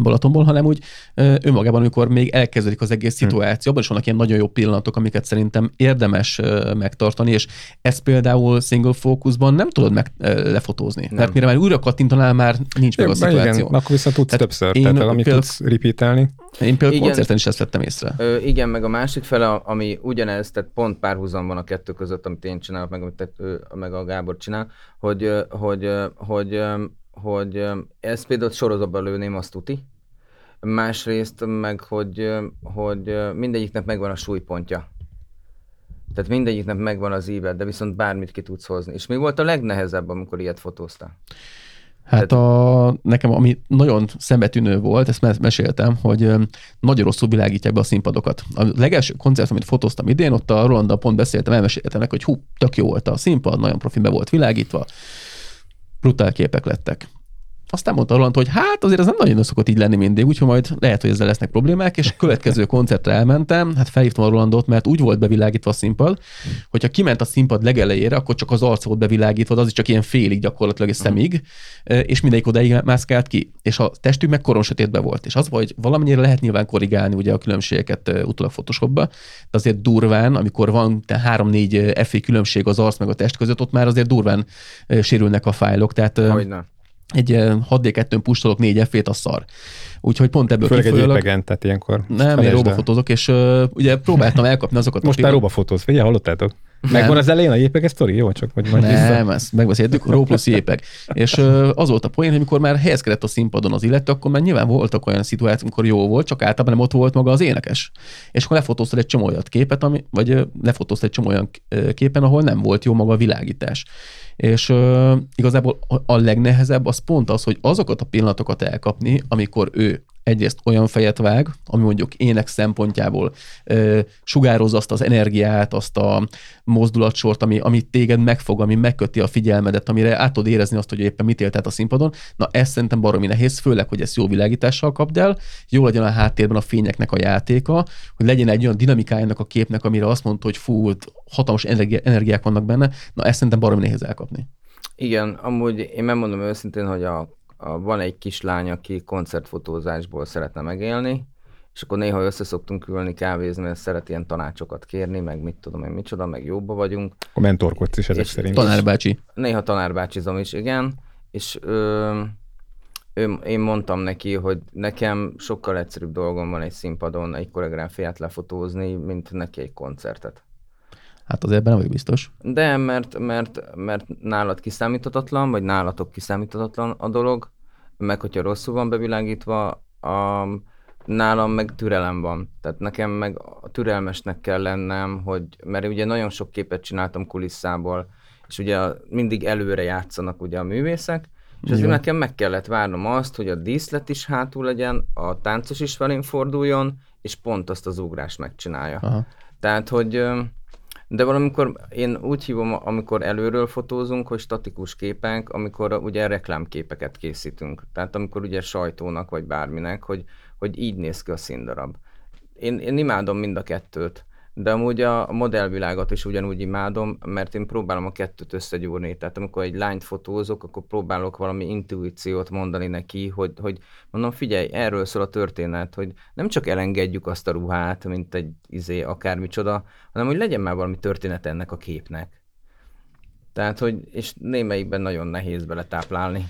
Balatonból, hanem úgy önmagában, amikor még elkezdődik az egész szituáció, abban is vannak ilyen nagyon jó pillanatok, amiket szerintem érdemes megtartani, és ezt például single focusban nem tudod meg lefotózni. Nem. Mert mire már újra kattintanál, már nincs meg a szituáció. igen, akkor viszont tudsz Tehát többször, én tehát amit például- tudsz repeatelni. Én például Igen. koncerten is ezt vettem észre. Ö, igen, meg a másik fele, ami ugyanez, tehát pont párhuzam van a kettő között, amit én csinálok, meg amit te, ö, meg a Gábor csinál, hogy, ö, hogy, ö, hogy, ö, hogy ö, ezt például sorozatban lőném, azt tuti. Másrészt meg, hogy, hogy mindegyiknek megvan a súlypontja. Tehát mindegyiknek megvan az ívet, de viszont bármit ki tudsz hozni. És mi volt a legnehezebb, amikor ilyet fotóztál? Hát a, nekem, ami nagyon szembetűnő volt, ezt mes- meséltem, hogy nagyon rosszul világítják be a színpadokat. A legelső koncert, amit fotóztam idén, ott a Rolanda pont beszéltem, elmeséltem neki, hogy hú, tök jó volt a színpad, nagyon profin be volt világítva, brutál képek lettek. Aztán mondta Roland, hogy hát azért ez nem nagyon szokott így lenni mindig, úgyhogy majd lehet, hogy ezzel lesznek problémák, és következő koncertre elmentem, hát felhívtam a Rolandot, mert úgy volt bevilágítva a színpad, hogyha kiment a színpad legelejére, akkor csak az arc volt bevilágítva, az is csak ilyen félig gyakorlatilag egy szemig, és mindegyik odáig mászkált ki, és a testük meg koronsötétbe volt. És az, hogy valamennyire lehet nyilván korrigálni ugye a különbségeket utólag Photoshopba, de azért durván, amikor van te 3-4 FA különbség az arc meg a test között, ott már azért durván sérülnek a fájlok. Tehát Hogyne. Egy ö, 6D2-n pusolok 4 f a szar. Úgyhogy pont ebből Főleg egy kifolyólag... épegen, tehát ilyenkor. Nem, én róbafotózok, és uh, ugye próbáltam elkapni azokat Most a már róbafotóz, figyelj, hallottátok? Megvan az elején a JPEG sztori? Jó, csak hogy majd vissza. Nem, ezt megbeszéltük, ró plusz jépek. És ö, az volt a poén, hogy amikor már helyezkedett a színpadon az illető, akkor már nyilván voltak olyan szituációk, amikor jó volt, csak általában nem ott volt maga az énekes. És akkor lefotóztad egy csomó olyan képet, ami, vagy lefotóztad egy csomó olyan képen, ahol nem volt jó maga a világítás. És ö, igazából a- legnehezebb az pont az, hogy azokat a pillanatokat elkapni, amikor ő egyrészt olyan fejet vág, ami mondjuk ének szempontjából ö, sugározza azt az energiát, azt a mozdulatsort, ami, ami téged megfog, ami megköti a figyelmedet, amire át tudod érezni azt, hogy éppen mit éltet a színpadon. Na ez szerintem baromi nehéz, főleg, hogy ezt jó világítással kapd el, jó legyen a háttérben a fényeknek a játéka, hogy legyen egy olyan dinamikájának a képnek, amire azt mondta, hogy fú, hatalmas energi- energiák vannak benne, na ezt szerintem baromi nehéz elkapni. Igen, amúgy én megmondom őszintén, hogy a, van egy kislány, aki koncertfotózásból szeretne megélni, és akkor néha össze szoktunk ülni kávézni, mert szeret ilyen tanácsokat kérni, meg mit tudom én, micsoda, meg jóba vagyunk. A mentorkodsz is ezek És szerint. Tanárbácsi. Néha tanárbácsizom is, igen, és ö, ő, én mondtam neki, hogy nekem sokkal egyszerűbb dolgom van egy színpadon egy koreográfiát lefotózni, mint neki egy koncertet. Hát azért ebben nem vagyok biztos. De mert, mert, mert nálad kiszámíthatatlan, vagy nálatok kiszámíthatatlan a dolog, meg hogyha rosszul van bevilágítva, a, nálam meg türelem van. Tehát nekem meg a türelmesnek kell lennem, hogy, mert ugye nagyon sok képet csináltam kulisszából, és ugye mindig előre játszanak ugye a művészek, és ezért nekem meg kellett várnom azt, hogy a díszlet is hátul legyen, a táncos is felén forduljon, és pont azt az ugrást megcsinálja. Aha. Tehát, hogy de valamikor én úgy hívom, amikor előről fotózunk, hogy statikus képek, amikor ugye reklámképeket készítünk. Tehát amikor ugye sajtónak vagy bárminek, hogy, hogy így néz ki a színdarab. Én, én imádom mind a kettőt, de amúgy a modellvilágot is ugyanúgy imádom, mert én próbálom a kettőt összegyúrni. Tehát amikor egy lányt fotózok, akkor próbálok valami intuíciót mondani neki, hogy, hogy mondom, figyelj, erről szól a történet, hogy nem csak elengedjük azt a ruhát, mint egy izé, akármicsoda, hanem hogy legyen már valami történet ennek a képnek. Tehát, hogy, és némelyikben nagyon nehéz beletáplálni.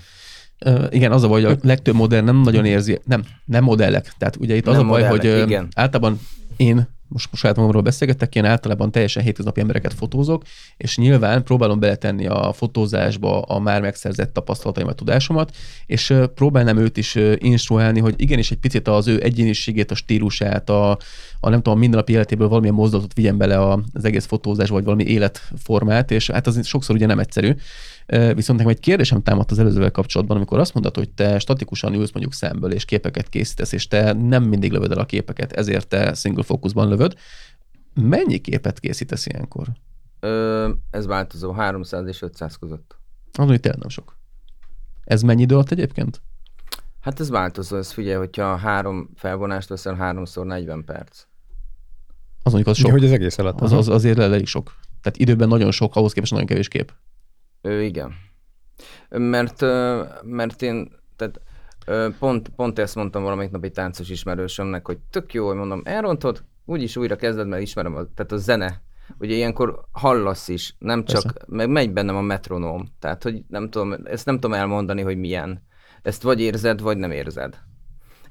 Igen, az a baj, hogy a legtöbb modell nem nagyon érzi, nem, nem modellek. Tehát ugye itt az Nem a baj, modellek, hogy igen. általában én most, saját magamról beszélgetek, én általában teljesen hétköznapi embereket fotózok, és nyilván próbálom beletenni a fotózásba a már megszerzett tapasztalataimat, tudásomat, és próbálnám őt is instruálni, hogy igenis egy picit az ő egyéniségét, a stílusát, a, a nem tudom, mindennapi életéből valamilyen mozdulatot vigyen bele az egész fotózás, vagy valami életformát, és hát az sokszor ugye nem egyszerű. Viszont nekem egy kérdésem támadt az előzővel kapcsolatban, amikor azt mondtad, hogy te statikusan ülsz mondjuk szemből, és képeket készítesz, és te nem mindig lövöd el a képeket, ezért te single focusban lövöd. Mennyi képet készítesz ilyenkor? Ö, ez változó, 300 és 500 között. Hogy tényleg nem sok. Ez mennyi idő alatt egyébként? Hát ez változó, ez figyelj, hogyha három felvonást veszel, háromszor 40 perc. Az mondjuk az Sok. sok. Hogy az egész alatt. Az, az azért elég sok. Tehát időben nagyon sok, ahhoz képest nagyon kevés kép. Ö, igen. Mert, mert én, tehát pont, pont ezt mondtam valamelyik nap egy táncos ismerősömnek, hogy tök jó, hogy mondom, elrontod, úgyis újra kezded, mert ismerem, a, tehát a zene. Ugye ilyenkor hallasz is, nem csak, Persze. meg megy bennem a metronóm. Tehát, hogy nem tudom, ezt nem tudom elmondani, hogy milyen. Ezt vagy érzed, vagy nem érzed.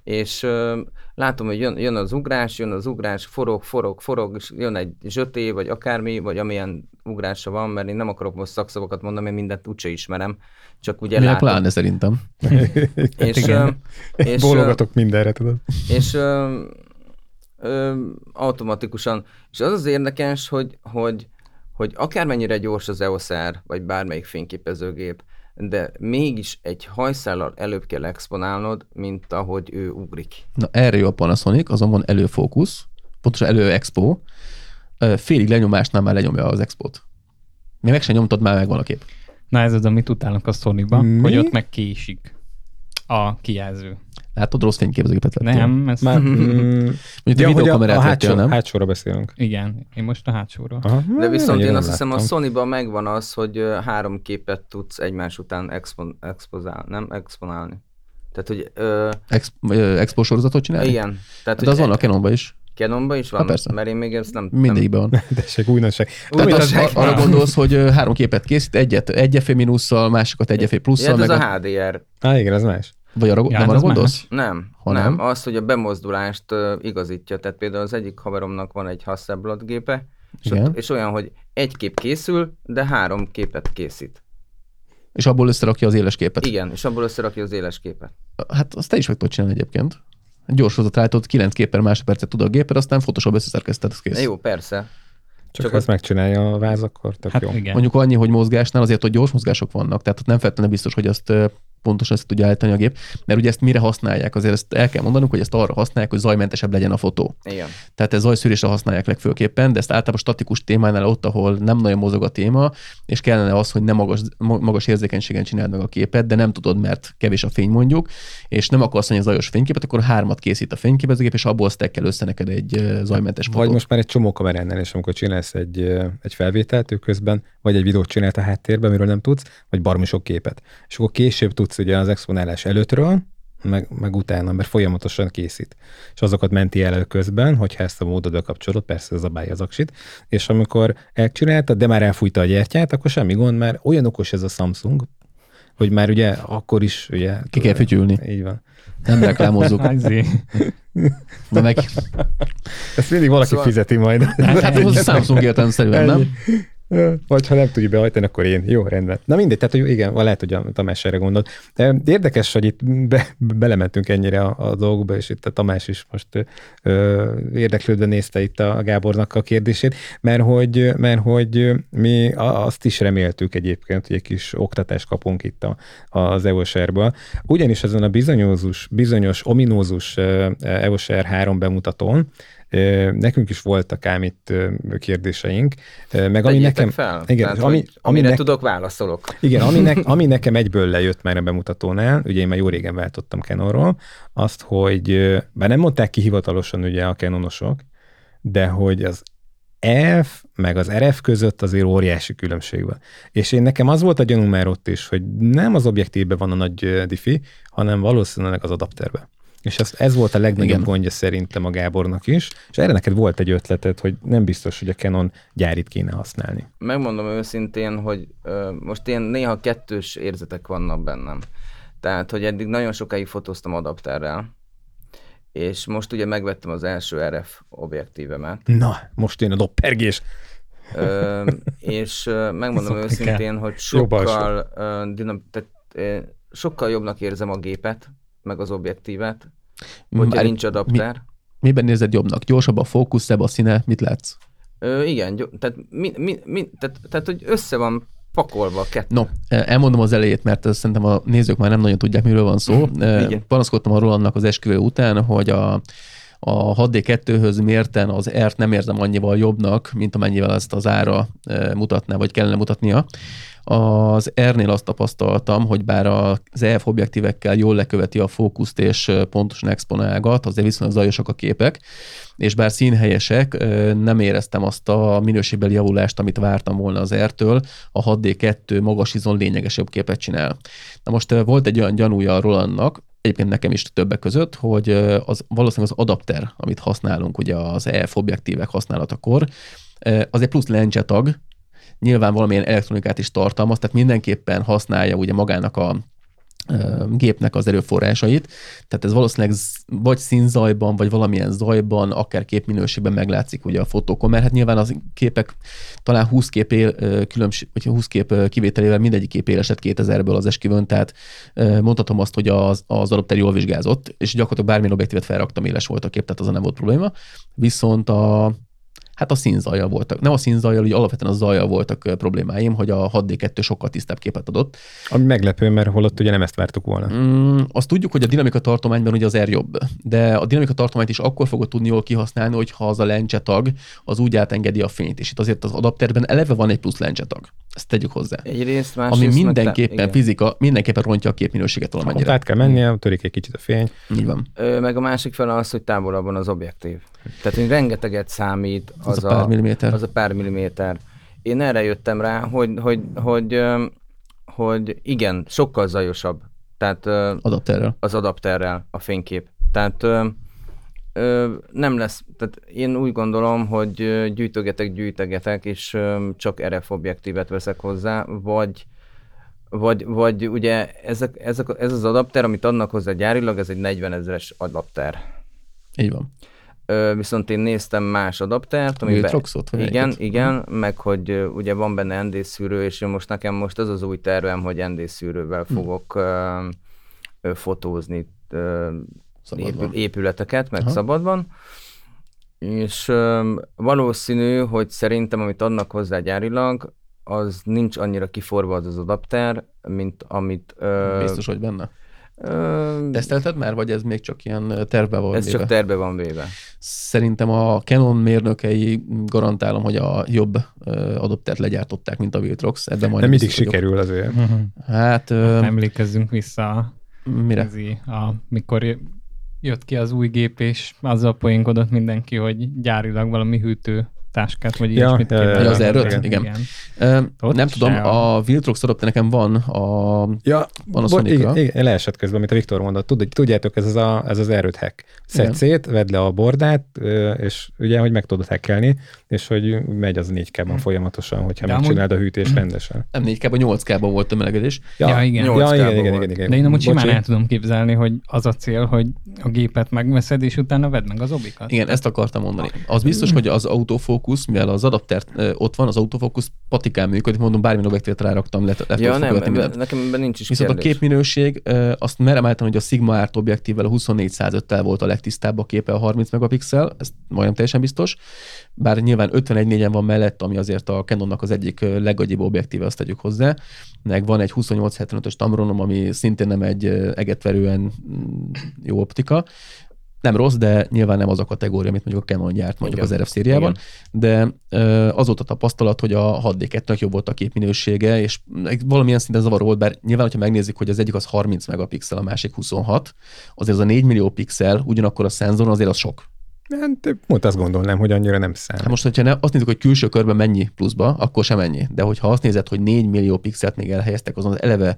És ö, látom, hogy jön, jön az ugrás, jön az ugrás, forog, forog, forog, és jön egy zsöté, vagy akármi, vagy amilyen ugrása van, mert én nem akarok most szakszavakat mondani, mert mindent úgyse ismerem, csak ugye Minek látom. pláne szerintem. És, Igen. ö, és, Bólogatok mindenre, tudod. és ö, ö, automatikusan. És az az érdekes, hogy, hogy, hogy akármennyire gyors az EOS R, vagy bármelyik fényképezőgép, de mégis egy hajszállal előbb kell exponálnod, mint ahogy ő ugrik. Na erre jó a Panasonic, azon van előfókusz, pontosan elő expo, félig lenyomásnál már lenyomja az expót. Mi meg sem nyomtad, már megvan a kép. Na ez az, amit utálnak a Sony-ba, Mi? hogy ott meg késik a kijelző. Látod, rossz fényképezőgépet vettél. Nem, ez... Már, mm, ja, a, videókamerát a vettél, hátsó, nem? hátsóra beszélünk. Igen, én most a hátsóra. Aha, De viszont én nem azt hiszem a. Sony-ban megvan az, hogy három képet tudsz egymás után expon, expozál, nem exponálni. Tehát, hogy ö, Ex, ö, expo sorozatot csinálni? igen. Tehát, De az hogy van a Canonban is. Canonban is van? Ha, persze. Mert én még ezt nem... Mindegyikben van. Tessék, újdonság. Tehát az, Újdonság. arra gondolsz, hogy három képet készít, egyet egy FE minusszal, másikat egy FE Nem. plusszal, ez meg a a, HDR. Á, igen, ez más. Vagy arra, Ja, nem arra az gondolsz? Nem, Ha nem. Az, hogy a bemozdulást uh, igazítja. Tehát például az egyik haveromnak van egy Hasselblad gépe, és, ott, és olyan, hogy egy kép készül, de három képet készít. És abból összerakja az éles képet. Igen, és abból összerakja az éles képet. Hát azt te is meg tudod csinálni egyébként. Egy gyors állítod, 9 kép per másodpercet tud a géped, aztán Photoshop összeszerkeszted, ez kész. Jó, persze. Csak, Csak ha ezt megcsinálja a váz, akkor tök Hát jó. igen. Mondjuk annyi, hogy mozgásnál azért, hogy gyors mozgások vannak, tehát nem feltétlenül biztos, hogy azt pontosan ezt tudja állítani a gép, mert ugye ezt mire használják? Azért ezt el kell mondanunk, hogy ezt arra használják, hogy zajmentesebb legyen a fotó. Igen. Tehát ez zajszűrésre használják legfőképpen, de ezt általában statikus témánál ott, ahol nem nagyon mozog a téma, és kellene az, hogy nem magas, ma- magas érzékenységen csináld meg a képet, de nem tudod, mert kevés a fény mondjuk, és nem akarsz annyi zajos fényképet, akkor hármat készít a fényképezőgép, és abból stackkel össze neked egy zajmentes fotót. Vagy most már egy csomó kameránál is, amikor csinálsz egy, egy felvételt ő közben, vagy egy videót csinált a háttérben, amiről nem tudsz, vagy baromi sok képet. És akkor később tudsz ugye az exponálás előttről, meg, meg utána, mert folyamatosan készít. És azokat menti el közben, hogyha ezt a módot bekapcsolod, persze ez a az aksit, és amikor elcsináltad, de már elfújta a gyertyát, akkor semmi gond, mert olyan okos ez a Samsung, hogy már ugye akkor is ugye... Ki kell fütyülni. Így van. Nem reklámozzuk. Ezé. De meg, Ezt mindig valaki Szóval- fizeti majd. hát a Samsung értelemszerűen, nem? Vagy ha nem tudja behajtani, akkor én. Jó, rendben. Na mindegy, tehát hogy igen, lehet, hogy a Tamás erre gondolt. De érdekes, hogy itt be, belementünk ennyire a, a dolgokba, és itt a Tamás is most ö, érdeklődve nézte itt a Gábornak a kérdését, mert hogy, mert hogy mi azt is reméltük egyébként, hogy egy kis oktatást kapunk itt a, az EOSR-ből. Ugyanis ezen a bizonyos, bizonyos ominózus EOSR 3 bemutatón nekünk is voltak ám itt kérdéseink, meg ami nekem... fel. Igen, Tehát, ami- amire nek- tudok, válaszolok. Igen, ami, ne, ami nekem egyből lejött már a bemutatónál, ugye én már jó régen váltottam Canonról, azt, hogy bár nem mondták ki hivatalosan ugye a Canonosok, de hogy az F meg az RF között azért óriási különbség van. És én nekem az volt a gyanúm már ott is, hogy nem az objektívben van a nagy diffi, hanem valószínűleg az adapterben. És ez, ez volt a legnagyobb Igen. gondja szerintem a Gábornak is, és erre neked volt egy ötleted, hogy nem biztos, hogy a Canon gyárit kéne használni. Megmondom őszintén, hogy ö, most ilyen néha kettős érzetek vannak bennem. Tehát, hogy eddig nagyon sokáig fotóztam adapterrel, és most ugye megvettem az első RF objektívemet, Na, most jön a doppergés. ö, és megmondom őszintén, hogy Jobb alsó. sokkal, ö, dinam, tehát, ö, sokkal jobbnak érzem a gépet, meg az objektívet, hogyha Már nincs adapter. Miben nézed jobbnak? Gyorsabb a fókusz, szebb a színe, mit látsz? Ö, igen, gyo- tehát, mi, mi, mi, tehát, tehát, hogy össze van pakolva kettő. No, elmondom az elejét, mert szerintem a nézők már nem nagyon tudják, miről van szó. Igen. Panaszkodtam a Rolandnak az esküvő után, hogy a, a 6D2-höz mérten az R-t nem érzem annyival jobbnak, mint amennyivel ezt az ára e, mutatná, vagy kellene mutatnia. Az R-nél azt tapasztaltam, hogy bár az EF objektívekkel jól leköveti a fókuszt és pontosan exponálgat, azért viszonylag zajosak a képek, és bár színhelyesek, nem éreztem azt a minőségbeli javulást, amit vártam volna az R-től, a 6D2 magas izon lényegesebb képet csinál. Na most volt egy olyan gyanúja a Rolandnak, egyébként nekem is többek között, hogy az valószínűleg az adapter, amit használunk ugye az EF objektívek használatakor, az egy plusz lencsetag, nyilván valamilyen elektronikát is tartalmaz, tehát mindenképpen használja ugye magának a gépnek az erőforrásait. Tehát ez valószínűleg vagy színzajban, vagy valamilyen zajban, akár képminőségben meglátszik ugye a fotókon, mert hát nyilván az képek talán 20 kép él, különbség, vagy 20 kép kivételével mindegyik kép élesett 2000-ből az esküvőn, tehát mondhatom azt, hogy az, az adapter jól vizsgázott, és gyakorlatilag bármilyen objektívet felraktam, éles volt a kép, tehát azon nem volt probléma. Viszont a, Hát a színzajjal voltak. Nem a színzajjal, ugye alapvetően a zajjal voltak problémáim, hogy a 6D2 sokkal tisztább képet adott. Ami meglepő, mert holott ugye nem ezt vártuk volna. Mm, azt tudjuk, hogy a dinamika tartományban ugye az R jobb, de a dinamika tartományt is akkor fogod tudni jól kihasználni, hogyha az a lencse tag az úgy átengedi a fényt, és itt azért az adapterben eleve van egy plusz lencse tag. Ezt tegyük hozzá. Egyrészt, Ami másrészt meg mindenképpen igen. fizika, mindenképpen rontja a képminőséget Ott valamennyire. át kell mennie, törik egy kicsit a fény. Így van. Ö, meg a másik fele az, hogy távolabb van az objektív. Tehát, hogy rengeteget számít az, Az a pár milliméter. Az a pár milliméter. Én erre jöttem rá, hogy, hogy, hogy, hogy igen, sokkal zajosabb. Tehát Adapterrel. az adapterrel a fénykép. Tehát ö, nem lesz, tehát én úgy gondolom, hogy gyűjtögetek, gyűjtögetek, és ö, csak RF objektívet veszek hozzá, vagy vagy, vagy ugye ezek, ezek, ez az adapter, amit adnak hozzá gyárilag, ez egy 40 ezeres adapter. Így van. Ö, viszont én néztem más adaptert, amiben... Viltroxot, Igen, melyiket? igen, meg hogy ö, ugye van benne ND szűrő, és most nekem most az az új tervem, hogy ND szűrővel Hm. fogok ö, ö, fotózni ö, épül, épületeket, meg Aha. szabadban. És ö, valószínű, hogy szerintem, amit adnak hozzá gyárilag, az nincs annyira kiforva az az adapter, mint amit... Ö, Biztos, hogy benne. Tesztelted már, vagy ez még csak ilyen ö, tervbe van ez véve? csak terve van véve. Szerintem a Canon mérnökei garantálom, hogy a jobb ö, adaptert legyártották, mint a Viltrox. Ebben majd Nem mindig sikerül azért. Hát, ö, Emlékezzünk vissza mire? Ezi, a, mikor jött ki az új gép, és azzal poénkodott mindenki, hogy gyárilag valami hűtő táskát, vagy Ja, ilyesmit ja, ja, ja, az erről? Igen. Igen. igen. Ott nem tudom, a- a Viltrox adapter nekem van a Ja, Van a bo- Sonicra. igen, igen, leesett közben, amit a Viktor mondott. Tud, tudjátok, ez az, a, ez az erőt hack. Szedd Igen. szét, vedd le a bordát, és ugye, hogy meg tudod hackelni, és hogy megy az 4K-ban folyamatosan, hogyha De megcsináld a hűtést rendesen. nem 4K-ban, 8K-ban volt tömelegedés. Ja, igen. Ja, 8K-ban igen, igen, volt. igen, igen. De én amúgy simán el tudom képzelni, hogy az a cél, hogy a gépet megveszed, és utána vedd meg az obikat. Igen, ezt akartam mondani. Az biztos, hogy az autofókusz, mivel az adapter ott van, az autofókusz patikán működik, mondom, bármilyen objektívet ráraktam, le, le Ja, nem, mindent. nekem ebben nincs is Viszont a kérdés. képminőség, ö, azt merem állítani, hogy a Sigma Art objektívvel a 2405-tel volt a legtisztább a képe a 30 megapixel, ez majdnem teljesen biztos. Bár nyilván 51 en van mellett, ami azért a Canonnak az egyik legagyibb objektíve, azt tegyük hozzá. Meg van egy 2875-ös Tamronom, ami szintén nem egy egetverően mm, jó optika. Nem rossz, de nyilván nem az a kategória, amit mondjuk a Canon gyárt mondjuk Igen. az RF szériában, de ö, az volt a tapasztalat, hogy a 6D2-nek jobb volt a képminősége, és valamilyen szinten zavaró volt, bár nyilván, hogyha megnézzük, hogy az egyik az 30 megapixel, a másik 26, azért az a 4 millió pixel, ugyanakkor a szenzoron azért az sok. Hát, pont azt gondolnám, hogy annyira nem számít. Hát most, hogyha ne, azt nézzük, hogy külső körben mennyi pluszba, akkor sem ennyi. De hogyha azt nézed, hogy 4 millió pixelt még elhelyeztek azon az eleve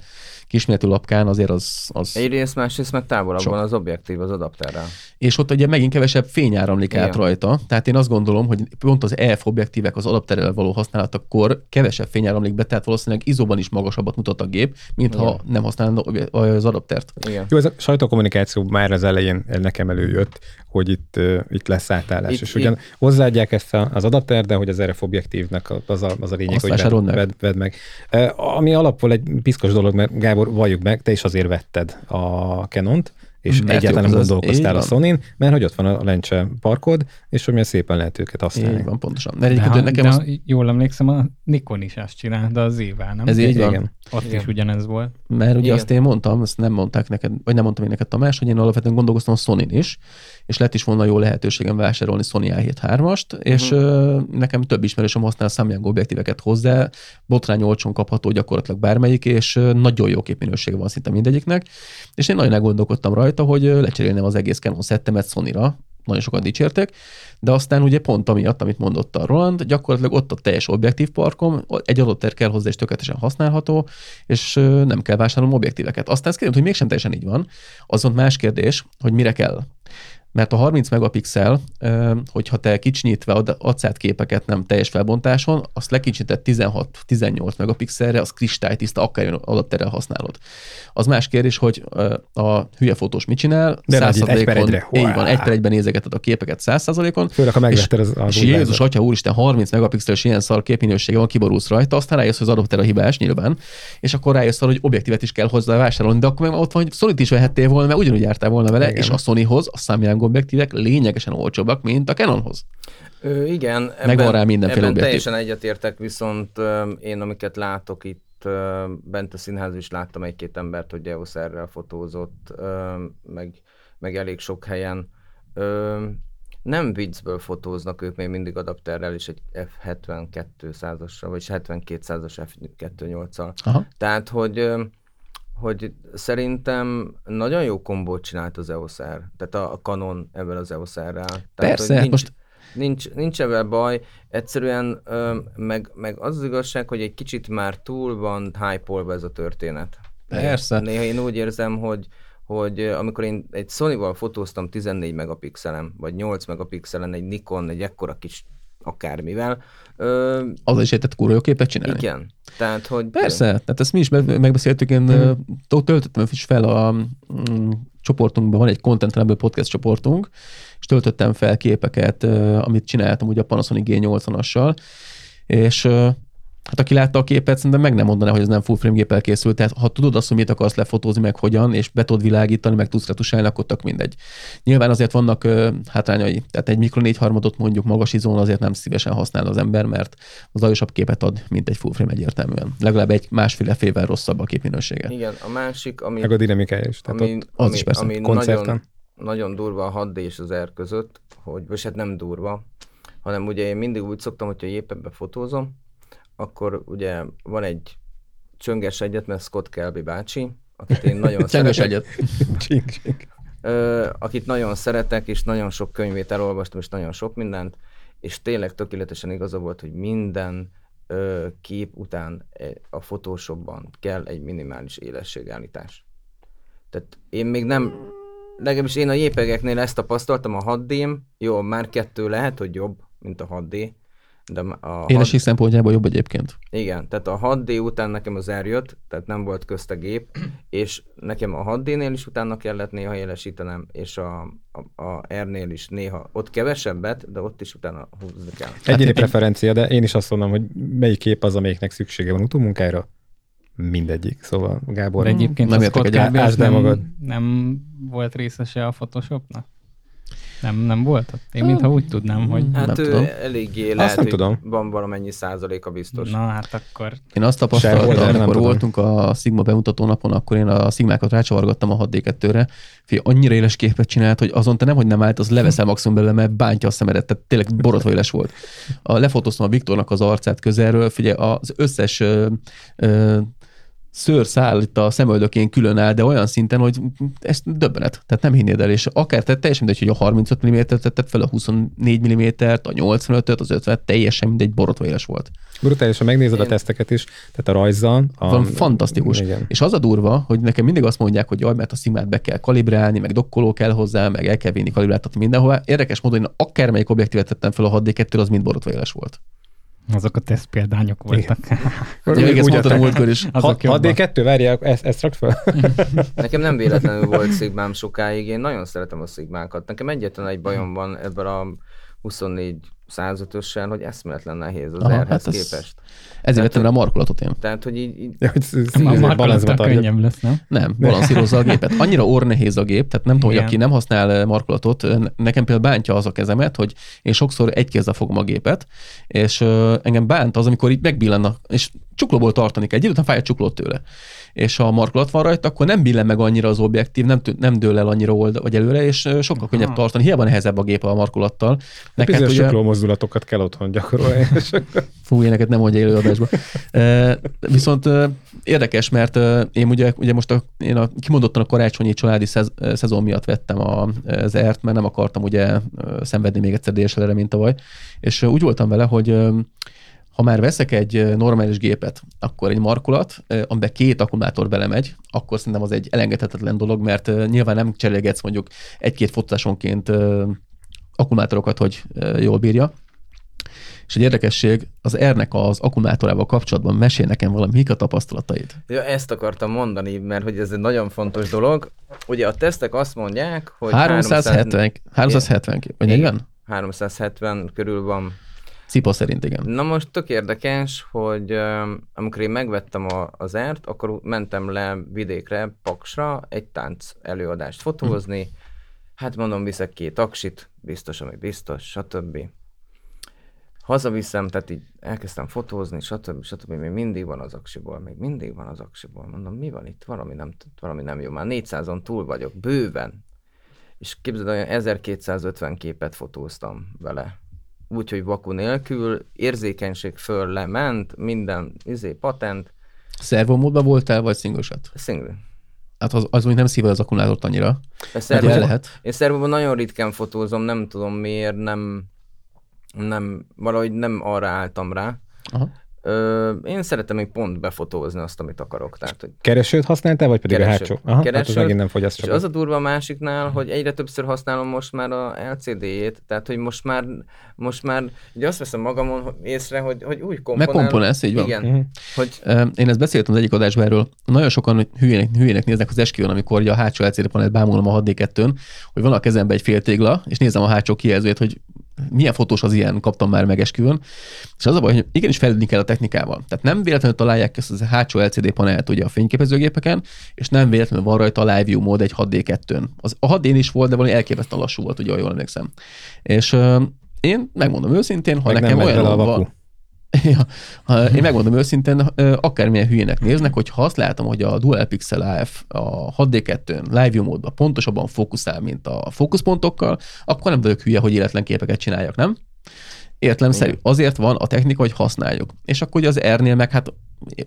kisméretű lapkán, azért az... az... Egyrészt, másrészt meg távolabb Sok. van az objektív az adapterrel. És ott ugye megint kevesebb fény áramlik át rajta. Tehát én azt gondolom, hogy pont az EF objektívek az adapterrel való használatakor kevesebb fény áramlik be, tehát valószínűleg izóban is magasabbat mutat a gép, mint ha Igen. nem használna az adaptert. Igen. Jó, ez a sajtókommunikáció már az elején nekem előjött, hogy itt, uh, itt lesz átállás. Itt- és ugyan hozzáadják ezt a, az adapter, de hogy az RF objektívnek az a, az a lényeg, Azt hogy vedd, vásárold meg. vedd, vedd meg. Uh, ami alapból egy piszkos dolog, mert Gábor, valljuk meg, te is azért vetted a Canont, és Mert egyáltalán nem gondolkoztál a sony mert hogy ott van a lencse parkod, és hogy milyen szépen lehet őket használni. Így van, pontosan. Mert De, ha, nekem de az, jól emlékszem, a Nikon is ezt csinálta az évvel, nem? ez így van. Igen. Ott Igen. is ugyanez volt. Mert ugye Igen. azt én mondtam, ezt nem mondták neked, vagy nem mondtam én neked Tamás, hogy én alapvetően gondolkoztam a sony is, és lett is volna jó lehetőségem vásárolni Sony A7 és Mhm. ö, nekem több ismerősöm használ Samyang objektíveket hozzá, botrány olcsón kapható gyakorlatilag bármelyik, és nagyon jó képminősége van szinte mindegyiknek, és én nagyon elgondolkodtam rajta, hogy ö, lecserélnem az egész Canon szettemet Sony-ra, nagyon sokan dicsérték, de aztán ugye pont amiatt, amit mondott a Roland, gyakorlatilag ott a teljes objektív parkom, egy adott kell hozzá és tökéletesen használható, és nem kell vásárolnom objektíveket. Aztán ez kiderült, hogy mégsem teljesen így van. Azon más kérdés, hogy mire kell. Mert a 30 megapixel, hogyha te kicsinyítve ad, adsz át képeket nem teljes felbontáson, azt lekicsinyített 16-18 megapixelre, az kristálytiszta, akár adapterrel használod. Az más kérdés, hogy a hülye fotós mit csinál, De nagy, egy 100%-on per egyre. így van, egy per egyben nézegeted a képeket 100%-on, Főleg, ha megvetted az, az és Jézus, atya úristen, 30 megapixeles ilyen szar képminősége van, kiborulsz rajta, aztán rájössz, hogy az adapter a hibás nyilván, és akkor rájössz arra, hogy objektívet is kell hozzá vásárolni, de akkor meg ott van, hogy Sony-t is vehettél volna, mert ugyanúgy jártál volna vele, Igen. és a Sonyhoz a számjáró objektívek lényegesen olcsóbbak, mint a Canonhoz. Ö, igen, ebben, Megvan rá mindenféle ebben objektív. teljesen egyetértek, viszont ö, én amiket látok itt ö, bent a színház is láttam egy-két embert, hogy EOS-errel fotózott, ö, meg, meg elég sok helyen. Ö, nem viccből fotóznak ők még mindig adapterrel és egy F72 százassal, vagy 72 százas F28-al. Aha. Tehát, hogy, hogy szerintem nagyon jó kombót csinált az EOS R, tehát a, a Canon ebben az EOS R-rel. Tehát, Persze, nincs, most- nincs, nincs ebben baj, egyszerűen ö, meg, meg az az igazság, hogy egy kicsit már túl van hype ez a történet. Persze. Néha én úgy érzem, hogy hogy amikor én egy Sony-val fotóztam 14 megapixelen, vagy 8 megapixelen egy Nikon, egy ekkora kis akármivel, ö, Az is egy kurva jó képet csinálni. igen. Tehát, hogy Persze, tehát ezt mi is me- megbeszéltük, én Mhm. mm. töltöttem is fel a mm, csoportunkban, van egy Content Rebel podcast csoportunk, és töltöttem fel képeket, amit csináltam ugye a Panasonic G80-assal, és hát aki látta a képet, szerintem meg nem mondaná, hogy ez nem full frame géppel készült, tehát ha tudod azt, hogy mit akarsz lefotózni, meg hogyan, és be tudod világítani, meg tudsz retusálni, akkor tök mindegy. Nyilván azért vannak ö, hátrányai, tehát egy mikro 4 harmadot mondjuk magas izón azért nem szívesen használ az ember, mert az zajosabb képet ad, mint egy full frame egyértelműen. Legalább egy másféle fével rosszabb a képminősége. Igen, a másik, ami, Meg a dinamikája is. Tehát ami, ott az ami, is persze, ami koncerten. nagyon, nagyon durva a 6D és az R között, hogy, vagy hát nem durva, hanem ugye én mindig úgy szoktam, hogyha éppen befotózom, akkor ugye van egy csönges egyet, mert Scott Kelby bácsi, akit én nagyon szeretek, egyet. csink, csink. ö, akit nagyon szeretek, és nagyon sok könyvét elolvastam, és nagyon sok mindent, és tényleg tökéletesen igaza volt, hogy minden ö, kép után e- a Photoshopban kell egy minimális élességállítás. Tehát én még nem, legalábbis én a JPEG-eknél ezt tapasztaltam, a 6D-m, jó, már kettő lehet, hogy jobb, mint a 6D, de a Élesség szempontjából jobb egyébként. igen, tehát a 6D után nekem az R jött, tehát nem volt közt a gép, és nekem a 6D-nél is utána kellett néha élesítenem, és a, a, a R-nél is néha, ott kevesebbet, de ott is utána húzni kell. Egyéni egy- preferencia, de én is azt mondom, hogy melyik kép az, amelyiknek szüksége van utómunkára. Mindegyik. Szóval Gábor, De egyébként Nem Scott az Ásd el nem, magad. nem volt részese a Photoshopnak? Nem, nem volt? Én mintha úgy tudnám, hogy... Hát Nem ő tudom. eléggé lehet, nem hogy tudom. van valamennyi százaléka biztos. Na hát akkor... Én azt tapasztaltam, nem amikor tudom. voltunk a Sigma bemutató napon, akkor én a Sigmákat rácsavargattam a 6D2-re. Fi, annyira éles képet csinált, hogy azon te nem, hogy nem állt, az leveszel maximum belőle, mert bántja a szemedet, tehát tényleg borotva éles volt. A, lefotóztam a Viktornak az arcát közelről, figyelj, az összes ö, ö, szőr szál itt a szemöldökén külön áll, de olyan szinten, hogy ez döbbenet. Tehát nem hinnéd el, és akár te teljesen mindegy, hogy a 35 mm-t tetted fel, a 24 mm-t, a 85-öt, az 50 teljesen mindegy, borotva éles volt. brutálisan megnézed a Én- teszteket is, tehát a rajzzal. A, Van fantasztikus. Igen. És az a durva, hogy nekem mindig azt mondják, hogy jaj, mert a szigmát be kell kalibrálni, meg dokkoló kell hozzá, meg el kell vinni kalibráltatni mindenhova. Érdekes módon én akármelyik objektívet tettem fel a 6D2, az mind borotva éles volt. Azok a teszt példányok voltak. Ja, még ezt mondtad a múltkor is. Azok Ha- jobbak. 6D2, várjál, ezt, ezt rak fel. Nekem nem véletlenül volt szigmám sokáig, én nagyon szeretem a szigmákat. Nekem egyetlen egy bajom van ebben a 24 105-össel, hogy eszméletlen nehéz az Aha, R-hez hát ez- képest. Ezért vettem rá a markolatot én. Tehát, hogy így, így Ja, hogy A színes, markolattal könnyebb lesz, nem? Nem, balanszírozza a gépet. Annyira ornehéz a gép, tehát nem tudom, hogy aki nem használ eh, markolatot, eh, nekem például bántja az a kezemet, hogy én sokszor egy kézzel fogom a gépet, és ö, engem bánt az, amikor így megbillennak, és csuklóból tartani kell, egy idő után fáj a csuklót tőle. És ha a markolat van rajta, akkor nem billen meg annyira az objektív, nem, nem dől el annyira oldal vagy előre, és sokkal könnyebb Aha. tartani. Hiába nehezebb a gép a markolattal. Neked Bizonyos ugye, mozdulatokat kell otthon gyakorolni. Fú, ilyeneket nem mondja élőadásban. E, viszont e, érdekes, mert e, én ugye, ugye most a, én a, kimondottan a karácsonyi családi szez, szezon miatt vettem a, az ERT, mert nem akartam ugye szenvedni még egyszer DSLR-re, mint tavaly. És úgy voltam vele, hogy ha már veszek egy normális gépet, akkor egy markolat, amiben két akkumulátor belemegy, akkor szerintem az egy elengedhetetlen dolog, mert nyilván nem cserélgetsz mondjuk egy-két fotózásonként akkumulátorokat, hogy jól bírja. És egy érdekesség, az R-nek az akkumulátorával kapcsolatban mesél nekem valami, mik a tapasztalataid? Ja, ezt akartam mondani, mert hogy ez egy nagyon fontos dolog. Ugye a tesztek azt mondják, hogy 370, 370, vagy igen? 370 körül van Cipa szerint igen. Na most tök érdekes, hogy amikor én megvettem a, az ert, akkor mentem le vidékre, Paksra, egy tánc előadást fotózni. Hát mondom, viszek két aksit, biztos, ami biztos, stb. Hazaviszem, tehát így elkezdtem fotózni, stb. stb. Még mindig van az aksiból, még mindig van az aksiból. Mondom, mi van itt? Valami nem, valami nem jó. Már 400-on túl vagyok, bőven. És képzeld, olyan 1250 képet fotóztam vele úgyhogy vaku nélkül, érzékenység föl lement, minden izé, patent, Szervomódban voltál, vagy single shot? single. Hát az, az mondjuk nem szívja az akkumulátort annyira. Szervóban, lehet. én szervóban nagyon ritkán fotózom, nem tudom miért, nem, nem, valahogy nem arra álltam rá. Aha. Ö, én szeretem még pont befotózni azt, amit akarok. Tehát, hogy Keresőt használtál, vagy pedig Keresőt. a hátsó? Aha, hát az Keresőt. megint nem fogyaszt És az a durva a másiknál, hogy egyre többször használom most már a LCD-jét, tehát hogy most már, most már ugye azt veszem magamon észre, hogy, hogy új komponál. Megkomponálsz, így van. Igen, Mhm. hogy Én ezt beszéltem az egyik adásban erről. Nagyon sokan hülyének, hülyének néznek az esküvőn, amikor ugye a hátsó LCD panelt bámulom a 6D2-n, hogy van a kezemben egy fél tégla, és nézem a hátsó kijelzőjét, hogy milyen fotós az ilyen, kaptam már meg esküvőn. És az a baj, hogy igenis fejlődni kell a technikával. Tehát nem véletlenül találják ezt az hátsó LCD panelt ugye a fényképezőgépeken, és nem véletlenül van rajta a Live View mód egy 6D2-n. Az, a 6D-n is volt, de valami elképesztően lassú volt, ugye, jól emlékszem. És ö, én megmondom őszintén, ha Meg nekem olyan a van. Ja, én megmondom őszintén, akármilyen hülyének néznek, hogy ha azt látom, hogy a Dual Pixel AF a 6D2-n Live View módban pontosabban fókuszál, mint a fókuszpontokkal, akkor nem vagyok hülye, hogy életlen képeket csináljak, nem? Értelemszerű. Azért van a technika, hogy használjuk. És akkor ugye az R-nél meg hát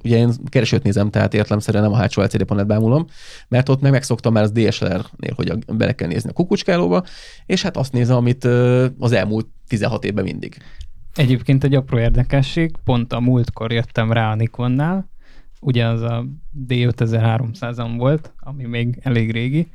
ugye én keresőt nézem, tehát értelemszerűen nem a hátsó LCD panelt bámulom, mert ott meg megszoktam már az DSLR-nél, hogy bele kell nézni a kukucskálóba, és hát azt nézem, amit az elmúlt 16 évben mindig. Egyébként egy apró érdekesség, pont a múltkor jöttem rá a Nikonnál, ugye az a D5300-on volt, ami még elég régi,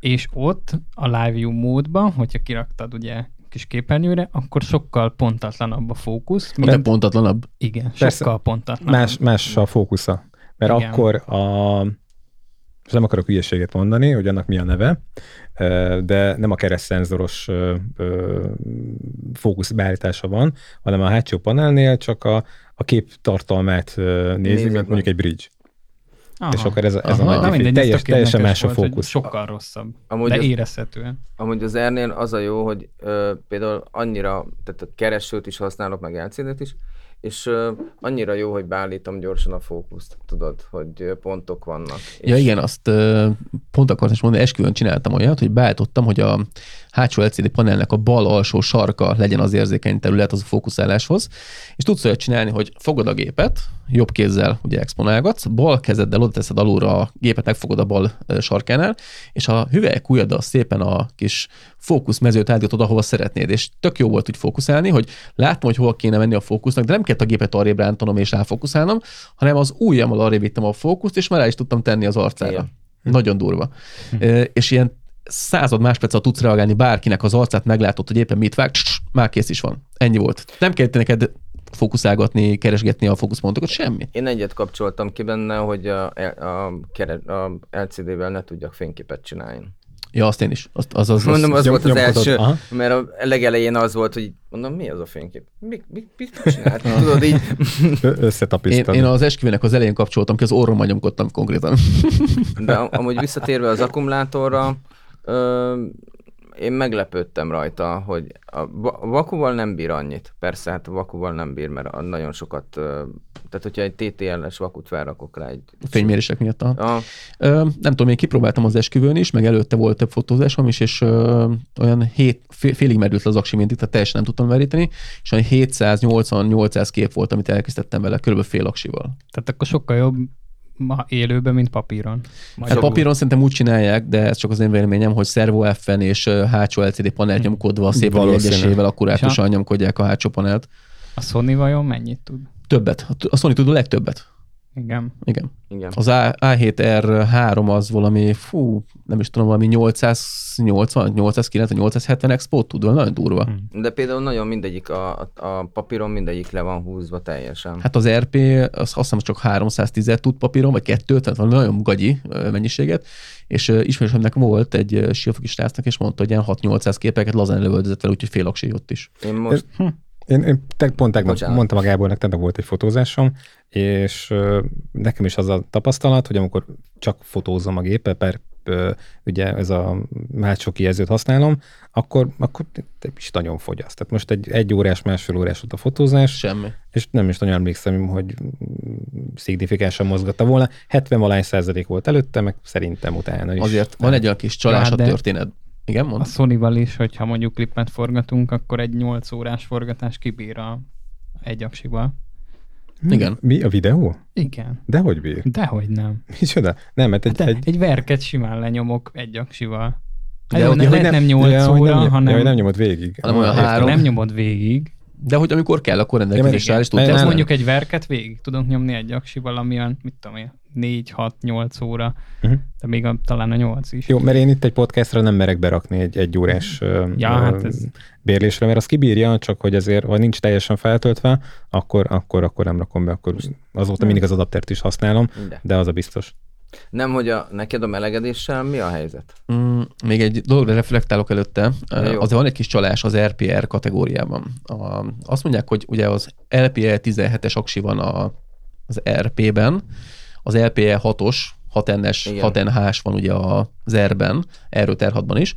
és ott a Live View módban, hogyha kiraktad ugye kis képernyőre, akkor sokkal pontatlanabb a fókusz. Mint Mint, pontatlanabb. igen, Persze. sokkal pontatlanabb. Más, más a fókusza. Mert Igen. akkor a most nem akarok hülyeséget mondani, hogy annak mi a neve, de nem a keresztszenzoros ö, fókuszbeállítása van, hanem a hátsó panelnél csak a, a kép tartalmát nézi, mint mondjuk egy bridge. Aha. És akkor ez, a- ez Aha. a Na nagy mindegy, teljes, teljesen más a volt, fókusz. Sokkal rosszabb, amúgy de az, érezhetően. amúgy az R-nél az a jó, hogy ö, például annyira, tehát a keresőt is használok, meg LCD-t is, és ö, annyira jó, hogy beállítom gyorsan a fókuszt, tudod, hogy pontok vannak. Ja és igen, azt ö, pont akartam is mondani, esküvőn csináltam olyat, hogy beállítottam, hogy a hátsó LCD panelnek a bal alsó sarka legyen az érzékeny terület az a fókuszáláshoz, és tudsz olyat csinálni, hogy fogod a gépet, jobb kézzel ugye exponálgatsz, bal kezeddel oda teszed alulra a gépet, megfogod a bal sarkánál, és a hüvelyk ujjaddal szépen a kis fókuszmezőt állítod, ahova szeretnéd, és tök jó volt úgy fókuszálni, hogy látom, hogy hol kéne menni a fókusznak, de nem kellett a gépet arrébb rántanom és ráfókuszálnom, hanem az ujjammal arrébb vittem a fókuszt, és már rá is tudtam tenni az arcára. Igen. Nagyon durva. Ö, És ilyen század másperccel tudsz reagálni bárkinek az arcát, meglátod, hogy éppen mit vág, css, már kész is van. Ennyi volt. Nem kellett neked fókuszálgatni, keresgetni a fókuszpontokat, semmi. Én egyet kapcsoltam ki benne, hogy a, a, kere, a LCD-vel ne tudjak fényképet csinálni. Ja, azt én is. Azt, az, az, az, Mondom, az nyom- volt az első, aha. mert a legelején az volt, hogy mondom, mi az a fénykép? Mi, mi, mit csinált? Tudod, így én, én az esküvőnek az elején kapcsoltam ki, az orrommal nyomkodtam konkrétan. De am- amúgy visszatérve az akkumulátorra, ö, én meglepődtem rajta, hogy a va- a vakuval nem bír annyit. Persze, hát a vakuval nem bír, mert nagyon sokat, tehát hogyha egy TTL-es vakut felrakok rá egy... Fénymérések miatt. A... A, Ö, nem tudom, én kipróbáltam az esküvőn is, meg előtte volt több fotózásom is, és ö, olyan hét, fél, félig merült le az aksi mindig, tehát teljesen nem tudtam meríteni, és olyan 780-800 kép volt, amit elkészítettem vele, körülbelül fél aksival. Tehát akkor sokkal jobb ma élőben, mint papíron. Hát papíron szerintem úgy csinálják, de ez csak az én véleményem, hogy servo F-en és hátsó LCD panel nyomkodva szépen egyesével akkurátusan nyomkodják a hátsó panelt. A Sony vajon mennyit tud? Többet. A Sony tud a legtöbbet. Igen. Igen. Igen. Az A- A7R3 az valami, fú, nem is tudom, valami 880, 890, 870 expót tud, nagyon durva. Hm. De például nagyon mindegyik, a, a, papíron mindegyik le van húzva teljesen. Hát az RP, az azt hiszem csak 310 tud papíron, vagy 2, tehát valami nagyon gagyi mennyiséget, és ismerősömnek volt egy siófoki srácnak, és mondta, hogy ilyen 6-800 képeket lazán lövöldözött vele, úgyhogy fél ott is. Én most, Én, én te, pont tegnap Bocsánat. mondtam a Gábornak, tegnap volt egy fotózásom, és ö, nekem is az a tapasztalat, hogy amikor csak fotózom a gépet, per ö, ugye ez a hátsó kijelzőt használom, akkor, akkor is nagyon fogyaszt. Tehát most egy, egy órás, másfél órás volt a fotózás, Semmi. és nem is nagyon emlékszem, hogy szignifikánsan mozgatta volna. 70 valány százalék volt előtte, meg szerintem utána is. Azért van egy olyan kis csalás a történet. Igen, A mond? Sony-val is, hogyha mondjuk klipet forgatunk, akkor egy 8 órás forgatás kibír a egy aksival. Mi? Igen. Mi? A videó? Igen. Dehogy bír? Dehogy nem. Micsoda? Nem, mert egy, De egy, egy, egy verket simán lenyomok egy aksival. De De jó, hogy- ne, ja, lehet nem 8 ja, hogy óra, nem, hanem, hogy nem nyomod végig. Hanem olyan értem. három. nem nyomod végig. De hogy amikor kell, akkor rendelkezésre áll, és nem. mondjuk egy verket végig tudunk nyomni egy aksival, ami olyan, mit tudom én, 4, 6, 8 óra, Uh-huh. de még a, talán a 8 is. Jó, mert én itt egy podcastra nem merek berakni egy, egy órás Ja, ö, hát ez- bérlésre, mert az kibírja, csak hogy azért, ha nincs teljesen feltöltve, akkor, akkor, akkor nem rakom be, akkor azóta mindig az adaptert is használom, de. de az a biztos. Nem, hogy a, neked a melegedéssel mi a helyzet? Mm, még egy dologra reflektálok előtte. Jó. Azért van egy kis csalás az RPR kategóriában. A, azt mondják, hogy ugye az LPE 17-es aksi van a, az RP-ben, az LPE 6-os, 6N-es, Igen. 6NH-s van ugye az R-ben, r 6 ban is,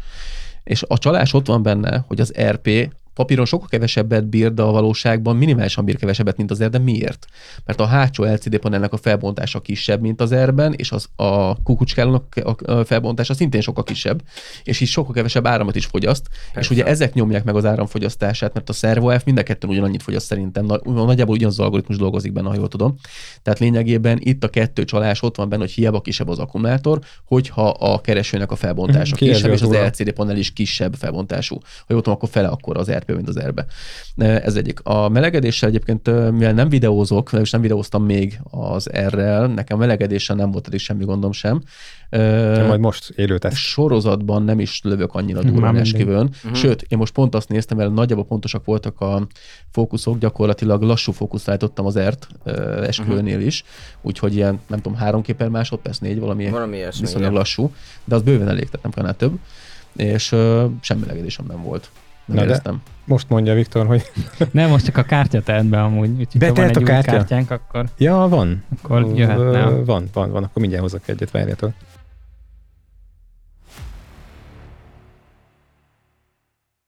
és a csalás ott van benne, hogy az RP papíron sokkal kevesebbet bír, de a valóságban minimálisan bír kevesebbet, mint az R, de miért? Mert a hátsó LCD panelnek a felbontása kisebb, mint az R-ben, és az, a kukucskálónak a felbontása szintén sokkal kisebb, és így sokkal kevesebb áramot is fogyaszt, Persze. és ugye ezek nyomják meg az áramfogyasztását, mert a Servo F mind a kettőn ugyanannyit fogyaszt szerintem, Na- nagyjából ugyanaz az algoritmus dolgozik benne, ha jól tudom. Tehát lényegében itt a kettő csalás ott van benne, hogy hiába kisebb az akkumulátor, hogyha a keresőnek a felbontása kisebb, és az. LCD panel is kisebb felbontású. Ha jól tudom, akkor fele akkor az RP, mint az R-be. Ez egyik. A melegedéssel egyébként, mivel nem videózok, és nem videóztam még az R-rel, nekem melegedéssel nem volt eddig semmi gondom sem. De majd most élő teszt. Sorozatban nem is lövök annyira durván esküvőn. Mhm. Sőt, én most pont azt néztem, mert nagyjából pontosak voltak a fókuszok, gyakorlatilag lassú fókuszt állítottam az ERT esküvőnél is, úgyhogy ilyen, nem tudom, három kép per másodperc, négy, valami Valami ilyesmi. viszonylag lassú, de az bőven elég, tehát nem kellene több, és uh, semmi melegedésem nem volt. Nem Na de-. Most mondja Viktor, hogy Nem, most csak a kártya telt be amúgy. Úgyhogy ha van Betelt egy a kártya? kártyánk, akkor, ja, van. akkor jöhetne. Van, van, van, akkor mindjárt hozok egyet, várjatok.